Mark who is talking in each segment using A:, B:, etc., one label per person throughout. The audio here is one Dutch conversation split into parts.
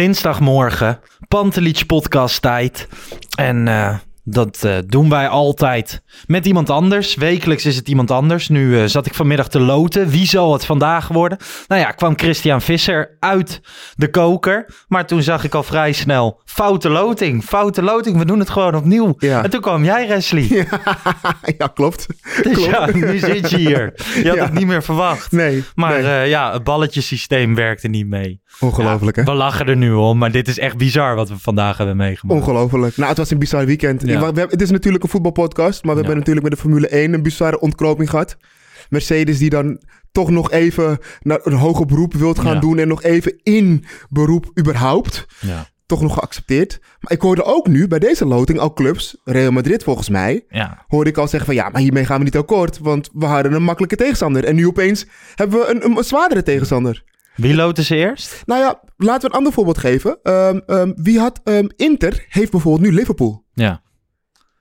A: Dinsdagmorgen, Pantelich podcast tijd. En eh, dat eh, doen wij altijd met iemand anders. Wekelijks is het iemand anders. Nu eh, zat ik vanmiddag te loten. Wie zal het vandaag worden? Nou ja, kwam Christian Visser uit de koker. Maar toen zag ik al vrij snel foute loting. Foute loting, we doen het gewoon opnieuw.
B: Ja.
A: En toen kwam jij, Wesley.
B: ja, klopt.
A: Dus
B: klopt.
A: ja, nu zit je hier. Je had
B: Ja.
A: het niet meer verwacht.
B: Nee,
A: Maar
B: nee.
A: eh, ja, het balletjesysteem werkte niet mee.
B: Ongelooflijk, hè?
A: We lachen er nu om, maar dit is echt bizar wat we vandaag hebben meegemaakt.
B: Ongelooflijk. Nou, het was een bizar weekend.
A: Ja.
B: We- het is natuurlijk een voetbalpodcast, maar we
A: Ja.
B: hebben natuurlijk met de Formule 1 een bizarre ontknoping gehad. Mercedes die dan toch nog even naar een hoger beroep wilt gaan
A: Ja.
B: doen en nog even in beroep überhaupt.
A: Ja.
B: Toch nog geaccepteerd. Maar ik hoorde ook nu bij deze loting al clubs, Real Madrid volgens mij,
A: Ja.
B: hoorde ik al zeggen van ja, maar hiermee gaan we niet akkoord, want we hadden een makkelijke tegenstander. En nu opeens hebben we een, een, zwaardere tegenstander.
A: Wie loten ze eerst?
B: Nou ja, laten we een ander voorbeeld geven. Ehm, ehm, wie had ehm, Inter, heeft bijvoorbeeld nu Liverpool.
A: Ja.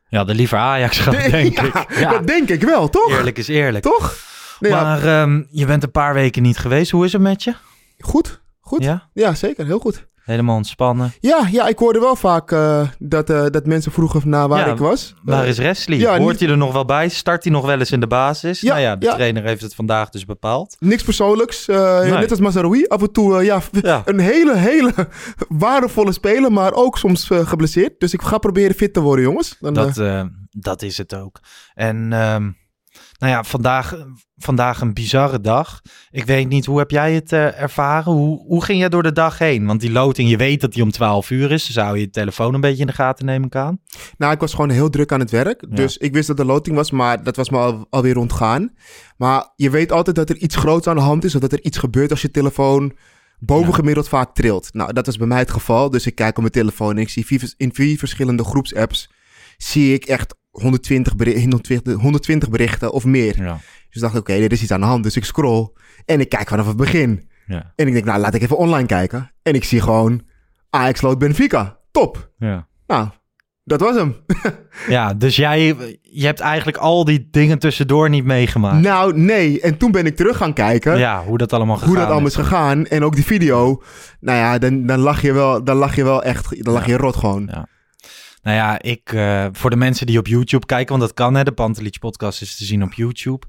A: Ja, de liever Ajax gaan,
B: Nee,
A: denk
B: ja,
A: ik. Ja,
B: Dat denk ik wel, toch?
A: eerlijk is eerlijk.
B: Toch? Nee, ja,
A: Maar ehm, je bent een paar weken niet geweest. Hoe is het met je?
B: goed, goed. Ja?
A: Ja?
B: zeker. Heel goed.
A: Helemaal ontspannen.
B: Ja, ja ik hoorde wel vaak eh, dat, eh, dat mensen vroegen naar waar
A: Ja,
B: ik was.
A: Waar is Wesley?
B: ja,
A: Hoort
B: niet-
A: hij er nog wel bij? Start hij nog wel eens in de basis?
B: Ja,
A: nou ja, de
B: ja.
A: trainer heeft het vandaag dus bepaald.
B: Niks persoonlijks.
A: Nee.
B: Net als Mazaroui. Af en toe, ja, een hele, hele waardevolle speler, maar ook soms geblesseerd. Dus ik ga proberen fit te worden, jongens. Dan,
A: Dat, dat is het ook. En ehm, nou ja, vandaag, vandaag een bizarre dag. Ik weet niet, hoe heb jij het eh, ervaren? Hoe, hoe ging jij door de dag heen? Want die loting, je weet dat die om 12 uur is. Dus zou je je telefoon een beetje in de gaten nemen ik aan?
B: Nou, ik was gewoon heel druk aan het werk.
A: Ja.
B: Dus ik wist dat er loting was, maar dat was me al, alweer ontgaan. Maar je weet altijd dat er iets groots aan de hand is. Of dat er iets gebeurt als je telefoon bovengemiddeld vaak trilt. Nou, dat was bij mij het geval. Dus ik kijk op mijn telefoon en ik zie vier, in vier verschillende groepsapps... zie ik echt 120, beri- 120, 120 berichten of meer.
A: Ja.
B: Dus dacht ik, oké, er is iets aan de hand. Dus ik scroll en ik kijk vanaf het begin.
A: Ja.
B: En ik denk, nou, laat ik even online kijken. En ik zie gewoon Ajax lood Benfica. Top.
A: Ja.
B: Nou, dat was hem.
A: ja, dus jij je hebt eigenlijk al die dingen tussendoor niet meegemaakt.
B: Nou, nee. En toen ben ik terug gaan kijken.
A: Ja, hoe dat allemaal gegaan
B: hoe dat allemaal is gegaan. En ook die video. Nou ja, dan, dan, lach, je wel, dan lach je wel echt. Dan lach je rot gewoon.
A: Ja. Nou ja, ik, eh, voor de mensen die op YouTube kijken, want dat kan hè, de Pantelich podcast is te zien op YouTube.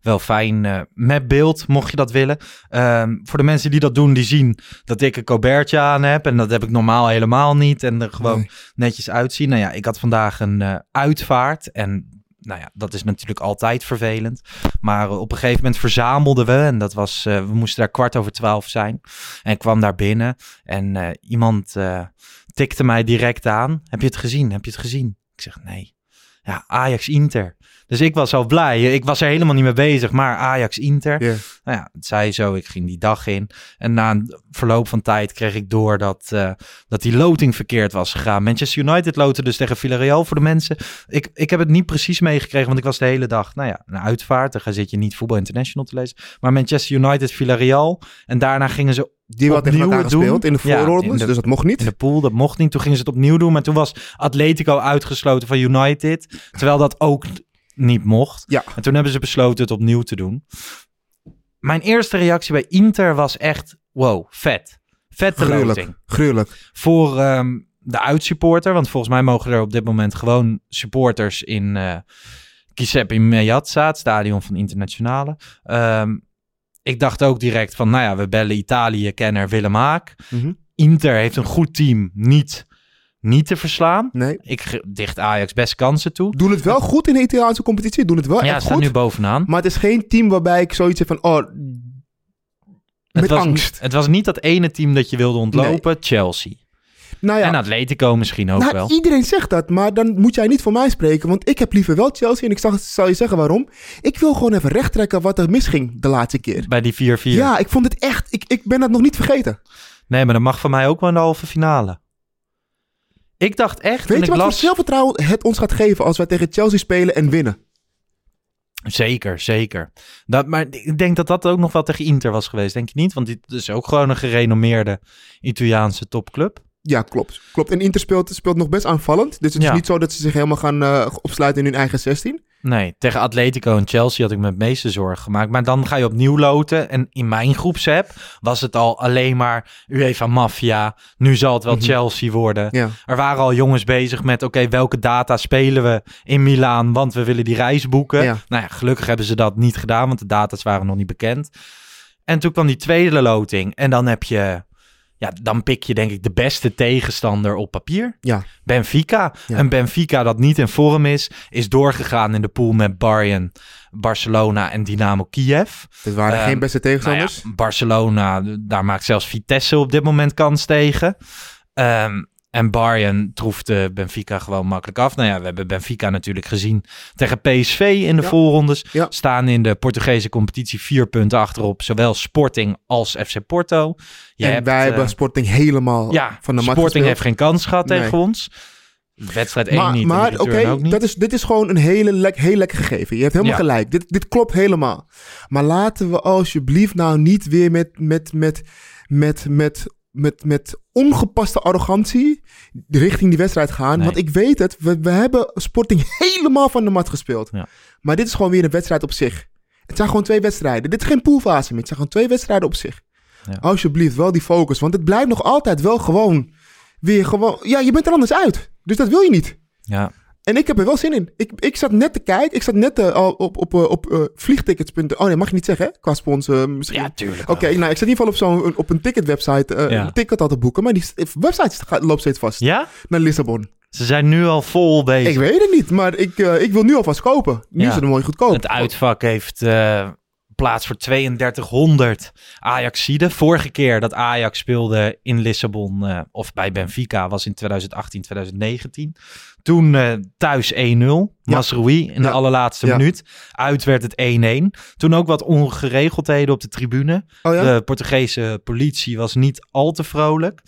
A: Wel fijn eh, met beeld, mocht je dat willen. Ehm, voor de mensen die dat doen, die zien dat ik een colbertje aan heb. En dat heb ik normaal helemaal niet. En er gewoon
B: Nee.
A: netjes uitzien. Nou ja, ik had vandaag een eh, uitvaart. En nou ja, dat is natuurlijk altijd vervelend. Maar op een gegeven moment verzamelden we. En dat was, we moesten daar kwart over twaalf zijn. En ik kwam daar binnen. En iemand tikte mij direct aan. Heb je het gezien? Heb je het gezien? Ik zeg nee. Ja, Ajax-Inter. Dus ik was al blij. Ik was er helemaal niet mee bezig. Maar Ajax-Inter.
B: Ja.
A: Nou ja, het zei zo. Ik ging die dag in. En na een verloop van tijd kreeg ik door dat, eh, dat die loting verkeerd was gegaan. Manchester United loten dus tegen Villarreal voor de mensen. Ik, ik heb het niet precies meegekregen, want ik was de hele dag, nou ja, een uitvaart. Dan zit je niet Voetbal International te lezen. Maar Manchester United, Villarreal. En daarna gingen ze
B: Die wat tegen
A: opnieuw
B: elkaar
A: doen.
B: gespeeld in de voorrondes.
A: de-
B: dus dat mocht niet.
A: in de pool. Dat mocht niet. Toen gingen ze het opnieuw doen. Maar toen was Atletico uitgesloten van United. Terwijl dat ook niet mocht.
B: Ja.
A: En toen hebben ze besloten het opnieuw te doen. Mijn eerste reactie bij Inter was echt... Wow, vet. Vette
B: Gruwelijk.
A: loting.
B: Gruwelijk.
A: Voor, ehm, de uitsupporter. Want volgens mij mogen er op dit moment gewoon supporters in eh Giuseppe Meazza, het stadion van Internationale. Ehm, ik dacht ook direct van, nou ja, we bellen Italië-kenner Willem Haak.
B: Mhm.
A: Inter heeft een goed team niet, niet te verslaan.
B: Nee.
A: Ik dicht Ajax best kansen toe.
B: Doen het wel goed in de Italiaanse competitie. Doen het wel
A: Ja,
B: echt goed.
A: nu bovenaan.
B: Maar het is geen team waarbij ik zoiets heb van... Oh, met
A: het was,
B: angst.
A: Het was niet dat ene team dat je wilde ontlopen, Chelsea.
B: Nou ja,
A: En Atletico misschien ook
B: nou,
A: wel.
B: iedereen zegt dat, maar dan moet jij niet voor mij spreken. Want ik heb liever wel Chelsea en ik zal, zal je zeggen waarom. Ik wil gewoon even rechttrekken wat er misging de laatste keer.
A: Bij die 4-4.
B: Ja, ik vond het echt... Ik, ik ben dat nog niet vergeten.
A: Nee, maar dat mag van mij ook wel in de halve finale. Ik dacht echt,
B: Weet je
A: ik
B: wat voor
A: las...
B: zelfvertrouwen het ons gaat geven als wij tegen Chelsea spelen en winnen?
A: Zeker, zeker. Dat, maar ik denk dat dat ook nog wel tegen Inter was geweest, denk je niet? Want dit is ook gewoon een gerenommeerde Italiaanse topclub.
B: Ja, klopt. Klopt. En Inter speelt, speelt nog best aanvallend. Dus het is
A: Ja.
B: niet zo dat ze zich helemaal gaan eh, opsluiten in hun eigen 16.
A: Nee, tegen Atletico en Chelsea had ik me het meeste zorgen gemaakt. Maar dan ga je opnieuw loten. En in mijn groepsapp was het al alleen maar UEFA Mafia. Nu zal het wel
B: Mhm.
A: Chelsea worden.
B: Ja.
A: Er waren al jongens bezig met, oké, welke data spelen we in Milaan? Want we willen die reis boeken.
B: Ja.
A: Nou ja, gelukkig hebben ze dat niet gedaan, want de data's waren nog niet bekend. En toen kwam die tweede loting. En dan heb je, ja, dan pik je denk ik de beste tegenstander op papier.
B: Ja.
A: Benfica.
B: Ja.
A: En Benfica dat niet in vorm is, is doorgegaan in de pool met Bayern, Barcelona en Dynamo Kiev.
B: Dat waren
A: Ehm,
B: geen beste
A: Nou
B: tegenstanders.
A: ja, Barcelona, daar maakt zelfs Vitesse op dit moment kans tegen. Ehm, en Bayern troefde Benfica gewoon makkelijk af. Nou ja, we hebben Benfica natuurlijk gezien tegen PSV in de
B: Ja.
A: voorrondes.
B: Ja.
A: Staan in de Portugese competitie vier punten achterop. Zowel Sporting als FC Porto. Je
B: en
A: hebt,
B: wij
A: eh,
B: hebben Sporting helemaal
A: ja,
B: van de mat
A: Sporting heeft geen kans gehad
B: Nee.
A: tegen ons. Wedstrijd 1
B: maar,
A: niet
B: maar oké, dat is, dit is gewoon een hele lek, heel lekker gegeven. Je hebt helemaal
A: Ja.
B: gelijk. Dit, dit klopt helemaal. Maar laten we alsjeblieft nou niet weer met, met, met, met, met, met, met ongepaste arrogantie richting die wedstrijd gaan.
A: Nee.
B: Want ik weet het, we, we hebben Sporting helemaal van de mat gespeeld.
A: Ja.
B: Maar dit is gewoon weer een wedstrijd op zich. Het zijn gewoon twee wedstrijden. Dit is geen poolfase meer. Het zijn gewoon twee wedstrijden op zich.
A: Ja.
B: Alsjeblieft, wel die focus. Want het blijft nog altijd wel gewoon weer gewoon... Ja, je bent er anders uit. Dus dat wil je niet.
A: Ja,
B: En ik heb er wel zin in. Ik, ik zat net te kijken. Ik zat net eh, al op, op, eh, op eh, vliegtickets.nl. Oh nee, mag je niet zeggen hè? Qua sponsor misschien.
A: ja tuurlijk.
B: Oké, nou ik zat in ieder geval op, zo'n, op een ticketwebsite eh,
A: Ja.
B: een ticket al te boeken. Maar die website gaat- loopt steeds vast.
A: Ja?
B: Naar Lissabon.
A: Ze zijn nu al vol bezig.
B: Ik weet het niet, maar ik, eh, ik wil nu alvast kopen. Nu
A: Ja.
B: is het mooi goedkoop.
A: Het uitvak heeft eh, plaats voor 3200 Ajaxiden. Vorige keer dat Ajax speelde in Lissabon eh, of bij Benfica was in 2018, 2019. Toen eh, thuis 1-0. Masroui in de allerlaatste
B: Ja.
A: minuut. Uit werd het 1-1. Toen ook wat ongeregeldheden op de tribune.
B: oh ja?
A: De Portugese politie was niet al te vrolijk.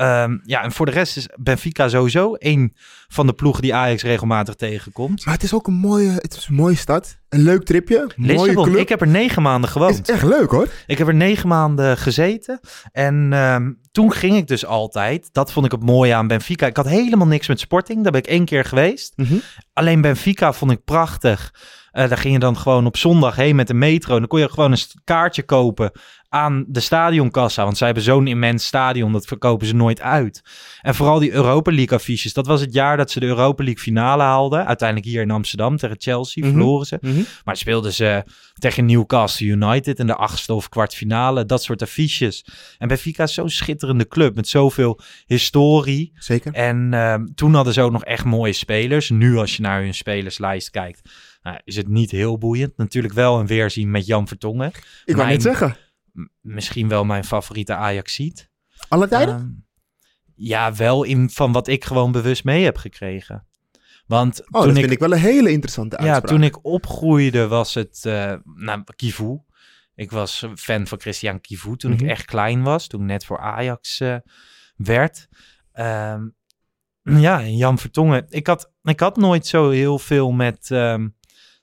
A: Ehm, ja, en voor de rest is Benfica sowieso een van de ploegen die Ajax regelmatig tegenkomt.
B: Maar het is ook een mooie, het is een mooie stad. Een leuk tripje. Mooie club.
A: ik heb er negen maanden gewoond.
B: is echt leuk hoor.
A: Ik heb er negen maanden gezeten. En ehm, toen ging ik dus altijd. Dat vond ik het mooie aan Benfica. Ik had helemaal niks met sporting. Daar ben ik één keer geweest.
B: Mhm.
A: Alleen Benfica vond ik prachtig. Eh, daar ging je dan gewoon op zondag heen met de metro. En dan kon je gewoon een kaartje kopen aan de stadionkassa. Want zij hebben zo'n immens stadion. Dat verkopen ze nooit uit. En vooral die Europa League affiches. Dat was het jaar dat ze de Europa League finale haalden. Uiteindelijk hier in Amsterdam tegen Chelsea.
B: Mhm.
A: Verloren ze.
B: Mhm.
A: Maar speelden ze tegen Newcastle United in de achtste of kwartfinale. Dat soort affiches. En Benfica is zo'n schitterende club met zoveel historie.
B: Zeker.
A: En ehm, toen hadden ze ook nog echt mooie spelers. Nu als je naar hun spelerslijst kijkt, nou, is het niet heel boeiend. Natuurlijk wel een weerzien met Jan Vertongen.
B: Ik wou
A: Mijn-
B: net zeggen.
A: Misschien wel mijn favoriete Ajaxiet.
B: Alle tijden?
A: Ehm, ja, wel in van wat ik gewoon bewust mee heb gekregen. Want
B: oh,
A: toen
B: dat
A: ik
B: vind ik wel een hele interessante
A: ja,
B: uitspraak.
A: toen ik opgroeide was het uh, nou, Kivu. Ik was fan van Christian Kivu toen
B: Mhm.
A: ik echt klein was. Toen ik net voor Ajax uh, werd. Um, ja, en Jan Vertongen. Ik had, ik had nooit zo heel veel met... Um,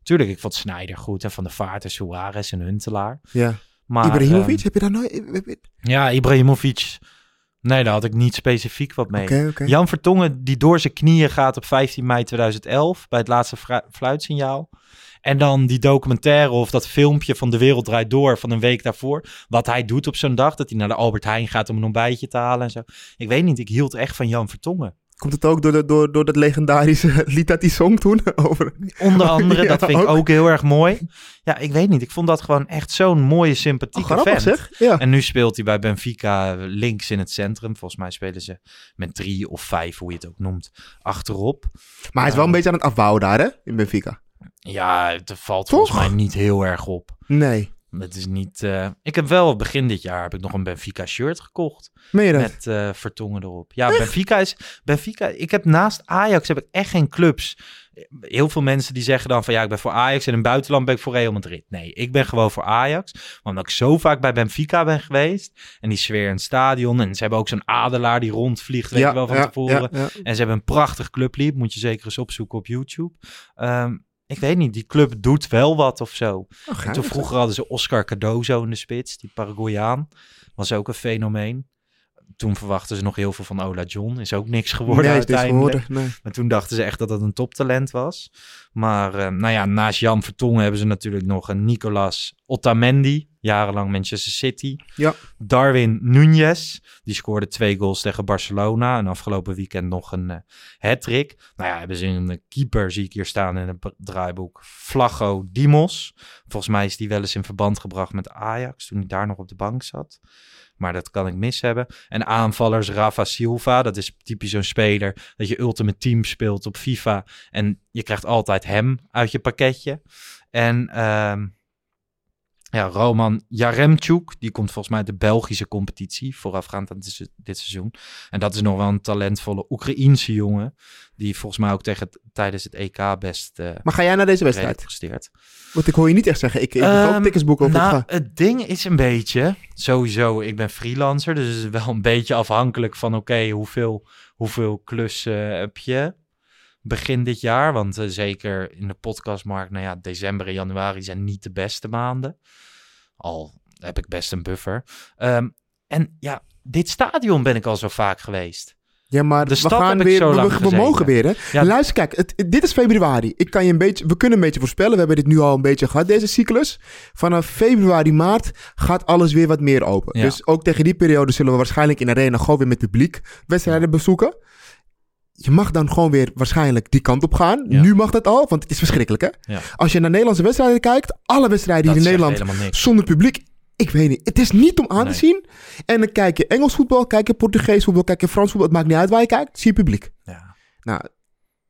A: tuurlijk, ik vond Snijder goed. En Van de Vaart en Suarez en Huntelaar.
B: Ja.
A: Maar,
B: Ibrahimovic,
A: um,
B: heb je daar nooit...
A: Ja, Ibrahimovic Nee, daar had ik niet specifiek wat mee. Jan Vertongen die door zijn knieën gaat op 15 mei 2011 bij het laatste fluitsignaal. En dan die documentaire of dat filmpje van De Wereld Draait Door van een week daarvoor. Wat hij doet op zo'n dag, dat hij naar de Albert Heijn gaat om een ontbijtje te halen en zo. Ik weet niet, ik hield echt van Jan Vertongen.
B: Komt het ook door, de, door, door dat legendarische lied dat hij zong toen? Over...
A: Onder andere,
B: Ja,
A: dat vind ik
B: ook.
A: heel erg mooi. Ja, ik weet niet, ik vond dat gewoon echt zo'n mooie,
B: Oh,
A: sympathieke
B: grappig
A: vent.
B: zeg. Ja.
A: En nu speelt hij bij Benfica links in het centrum. Volgens mij spelen ze met drie of vijf, hoe je het ook noemt, achterop.
B: Maar hij is wel een beetje aan het afbouwen daar, hè? In Benfica.
A: Ja, het valt
B: Toch?
A: volgens mij niet heel erg op.
B: Nee.
A: Het is niet. eh, Ik heb wel begin dit jaar heb ik nog een Benfica shirt gekocht
B: Meen je dat?
A: met eh, Vertongen erop. Ja, Benfica is Benfica. Ik heb naast Ajax heb ik echt geen clubs. Heel veel mensen die zeggen dan van ja, ik ben voor Ajax en in het buitenland ben ik voor Real Madrid. Nee, ik ben gewoon voor Ajax, omdat ik zo vaak bij Benfica ben geweest en die sfeer in het stadion en ze hebben ook zo'n adelaar die rondvliegt, weet je wel van
B: ja,
A: tevoren.
B: ja, ja.
A: En ze hebben een prachtig clublied. Moet je zeker eens opzoeken op YouTube. Ehm, ik weet niet, die club doet wel wat of zo.
B: Oh,
A: toen vroeger hadden ze Oscar Cardozo in de spits, die Paraguayaan. Was ook een fenomeen. Toen verwachten ze nog heel veel van Ola John. Is ook niks geworden
B: Nee, het is
A: uiteindelijk.
B: geworden. Nee.
A: Maar toen dachten ze echt dat het een toptalent was. Maar eh, nou ja, naast Jan Vertongen hebben ze natuurlijk nog een Nicolas Otamendi. Jarenlang Manchester City.
B: Ja.
A: Darwin Nunez. Die scoorde twee goals tegen Barcelona. En afgelopen weekend nog een eh hat-trick. Nou ja, hebben ze een keeper, zie ik hier staan in het draaiboek. Flago Dimos. Volgens mij is die wel eens in verband gebracht met Ajax. Toen hij daar nog op de bank zat. Maar dat kan ik mis hebben. En aanvallers Rafa Silva. Dat is typisch zo'n speler dat je Ultimate Team speelt op FIFA. En je krijgt altijd hem uit je pakketje. En ehm, ja, Roman Jaremchuk. Die komt volgens mij uit de Belgische competitie. Voorafgaand aan dit, se- dit seizoen. En dat is nog wel een talentvolle Oekraïense jongen. Die volgens mij ook tegen, tijdens het EK best eh
B: Maar ga jij naar deze wedstrijd?
A: presteert.
B: Want ik hoor je niet echt zeggen, ik, ik ga ook
A: Ehm,
B: tickets boeken of ik
A: nou,
B: ga.
A: het ding is een beetje, sowieso, ik ben freelancer, dus het is wel een beetje afhankelijk van, oké, hoeveel, hoeveel klussen heb je begin dit jaar? Want eh, zeker in de podcastmarkt, nou ja, december en januari zijn niet de beste maanden. Al heb ik best een buffer. Ehm, en ja, dit stadion ben ik al zo vaak geweest.
B: Ja, maar
A: de
B: we gaan weer,
A: zo
B: we, we mogen weer, hè?
A: Ja.
B: Luister, kijk, het, dit is februari. Ik kan je een beetje, we kunnen een beetje voorspellen. We hebben dit nu al een beetje gehad, deze cyclus. Vanaf februari, maart gaat alles weer wat meer open.
A: Ja.
B: Dus ook tegen die periode zullen we waarschijnlijk in arena gewoon weer met publiek wedstrijden bezoeken. Je mag dan gewoon weer waarschijnlijk die kant op gaan.
A: Ja.
B: Nu mag dat al, want het is verschrikkelijk, hè?
A: Ja.
B: Als je naar Nederlandse wedstrijden kijkt, alle wedstrijden
A: Dat
B: hier in Nederland zonder publiek. Ik weet niet. Het is niet om aan
A: Nee.
B: te zien. En dan kijk je Engels voetbal, kijk je Portugees voetbal, kijk je Frans voetbal. Het maakt niet uit waar je kijkt. Zie je publiek.
A: Ja.
B: Nou,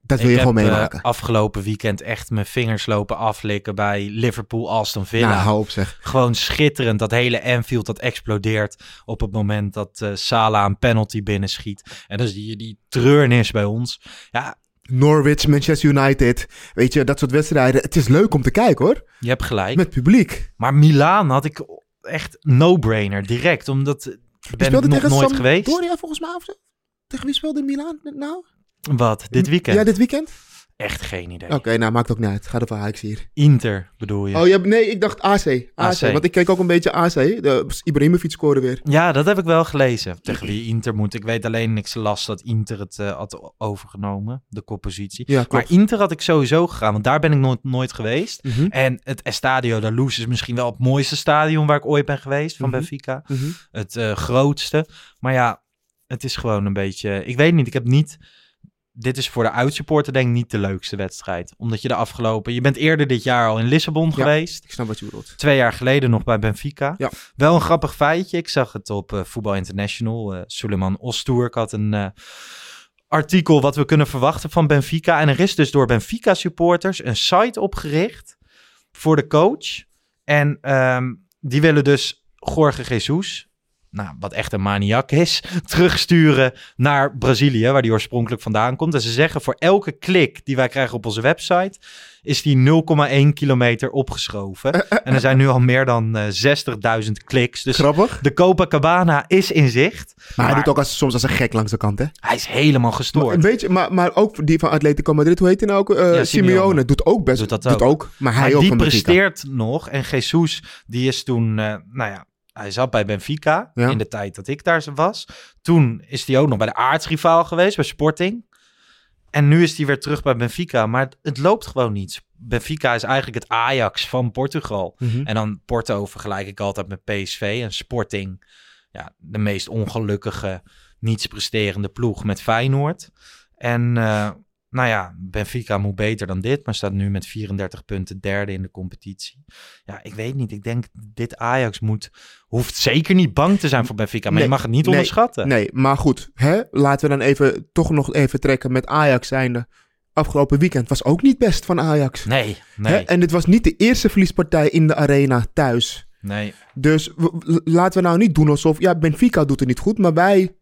B: dat wil
A: ik
B: je gewoon
A: heb, eh,
B: meemaken.
A: afgelopen weekend echt mijn vingers lopen aflikken bij Liverpool Aston Villa.
B: nou, hou op zeg.
A: Gewoon schitterend. Dat hele Anfield dat explodeert op het moment dat eh Salah een penalty binnenschiet. En dan zie je die treurnis bij ons. Ja,
B: Norwich, Manchester United. Weet je, dat soort wedstrijden. Het is leuk om te kijken hoor.
A: je hebt gelijk.
B: Met publiek.
A: Maar Milaan had ik echt no-brainer direct. Omdat ik ben nog nooit geweest.
B: Sampdoria volgens mij of? Tegen wie speelde Milan nou?
A: Wat? Dit weekend?
B: Ja, dit weekend?
A: Echt geen idee.
B: Oké, nou maakt ook niet uit. Ga er voor Ajax hier.
A: Inter bedoel je?
B: Oh, ja, nee, ik dacht AC. AC.
A: AC.
B: Want ik keek ook een beetje AC. De, Ibrahimovic scoorde weer.
A: Ja, dat heb ik wel gelezen. Tegen wie Inter moet. Ik weet alleen niks last dat Inter het eh, had overgenomen, de koppositie.
B: Ja,
A: maar Inter had ik sowieso gegaan, want daar ben ik nooit, nooit geweest.
B: Mhm.
A: En het Estadio da Luz is misschien wel het mooiste stadion waar ik ooit ben geweest van
B: Mhm.
A: Benfica.
B: Mhm.
A: Het eh, grootste. Maar ja, het is gewoon een beetje... Ik weet niet, ik heb niet... Dit is voor de uitsupporter denk ik niet de leukste wedstrijd. Omdat je de afgelopen... Je bent eerder dit jaar al in Lissabon
B: Ja.
A: geweest.
B: Ik snap wat je bedoelt.
A: Twee jaar geleden nog bij Benfica.
B: Ja.
A: Wel een grappig feitje. Ik zag het op eh Voetbal International. Eh Suleiman Ostoerk had een eh, artikel wat we kunnen verwachten van Benfica. En er is dus door Benfica supporters een site opgericht voor de coach. En ehm, die willen dus Jorge Jesus, nou, wat echt een maniak is, terugsturen naar Brazilië, waar die oorspronkelijk vandaan komt. En ze zeggen voor elke klik die wij krijgen op onze website, is die 0,1 kilometer opgeschoven. En er zijn nu al meer dan eh, 60.000 kliks. Dus
B: Grappig.
A: de Copacabana is in zicht.
B: Maar, hij doet ook als, soms als een gek langs de kant, hè?
A: Hij is helemaal
B: Maar,
A: gestoord.
B: een beetje, maar, maar ook die van Atletico Madrid, hoe heet hij nou ook? Eh,
A: Ja,
B: Simeone.
A: Simeone.
B: Doet ook best.
A: Doet dat
B: doet
A: ook.
B: ook. Maar hij
A: Maar
B: ook
A: die presteert nog. En Jesus, die is toen, eh, nou ja, hij zat bij Benfica
B: Ja.
A: in de tijd dat ik daar was. Toen is hij ook nog bij de aardsrivaal geweest, bij Sporting. En nu is hij weer terug bij Benfica. Maar het, het loopt gewoon niet. Benfica is eigenlijk het Ajax van Portugal.
B: Mhm.
A: En dan Porto vergelijk ik altijd met PSV. En Sporting, ja, de meest ongelukkige, niets presterende ploeg met Feyenoord. En eh, nou ja, Benfica moet beter dan dit, maar staat nu met 34 punten derde in de competitie. Ja, ik weet niet. Ik denk dit Ajax moet, hoeft zeker niet bang te zijn voor Benfica, maar
B: Nee,
A: je mag het niet
B: nee,
A: onderschatten.
B: Nee, maar goed. Hè? Laten we dan even, toch nog even trekken met Ajax zijnde. Afgelopen weekend was ook niet best van Ajax.
A: Nee, nee,
B: Hè? En dit was niet de eerste verliespartij in de arena thuis.
A: nee.
B: Dus laten we nou niet doen alsof... Ja, Benfica doet het niet goed, maar wij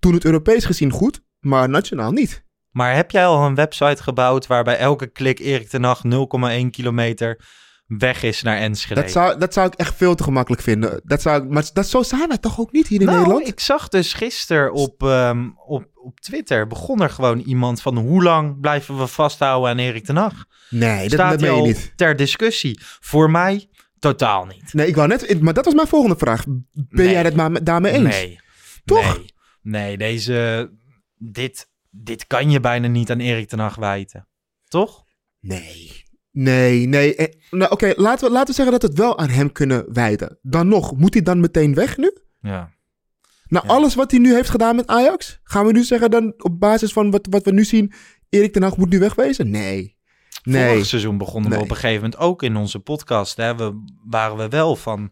B: doen het Europees gezien goed. Maar nationaal niet.
A: Maar heb jij al een website gebouwd waarbij elke klik Erik ten Hag 0,1 kilometer weg is naar Enschede?
B: Dat zou, dat zou ik echt veel te gemakkelijk vinden. Dat zou, maar dat, zo zijn wij toch ook niet hier in
A: nou,
B: Nederland?
A: ik zag dus gisteren op, ehm, op, op Twitter begon er gewoon iemand van hoe lang blijven we vasthouden aan Erik ten Hag?
B: Nee, dat,
A: Staat
B: dat je niet.
A: ter discussie? Voor mij totaal niet.
B: Nee, ik wou net... Maar dat was mijn volgende vraag. Ben
A: Nee.
B: jij het maar, daarmee eens?
A: Nee.
B: Toch?
A: Nee, nee deze, dit, dit kan je bijna niet aan Erik ten Hag wijten. Toch?
B: Nee. Nee, nee. Eh, nou, Oké, laten, we, laten we zeggen dat we het wel aan hem kunnen wijden. Dan nog, moet hij dan meteen weg nu?
A: Ja. Ja.
B: alles wat hij nu heeft gedaan met Ajax? Gaan we nu zeggen dan op basis van wat, wat we nu zien... Erik ten Hag moet nu wegwezen? Nee. Nee.
A: Vorig seizoen begonnen
B: Nee.
A: we op een gegeven moment ook in onze podcast. Hè, we, waren we wel van,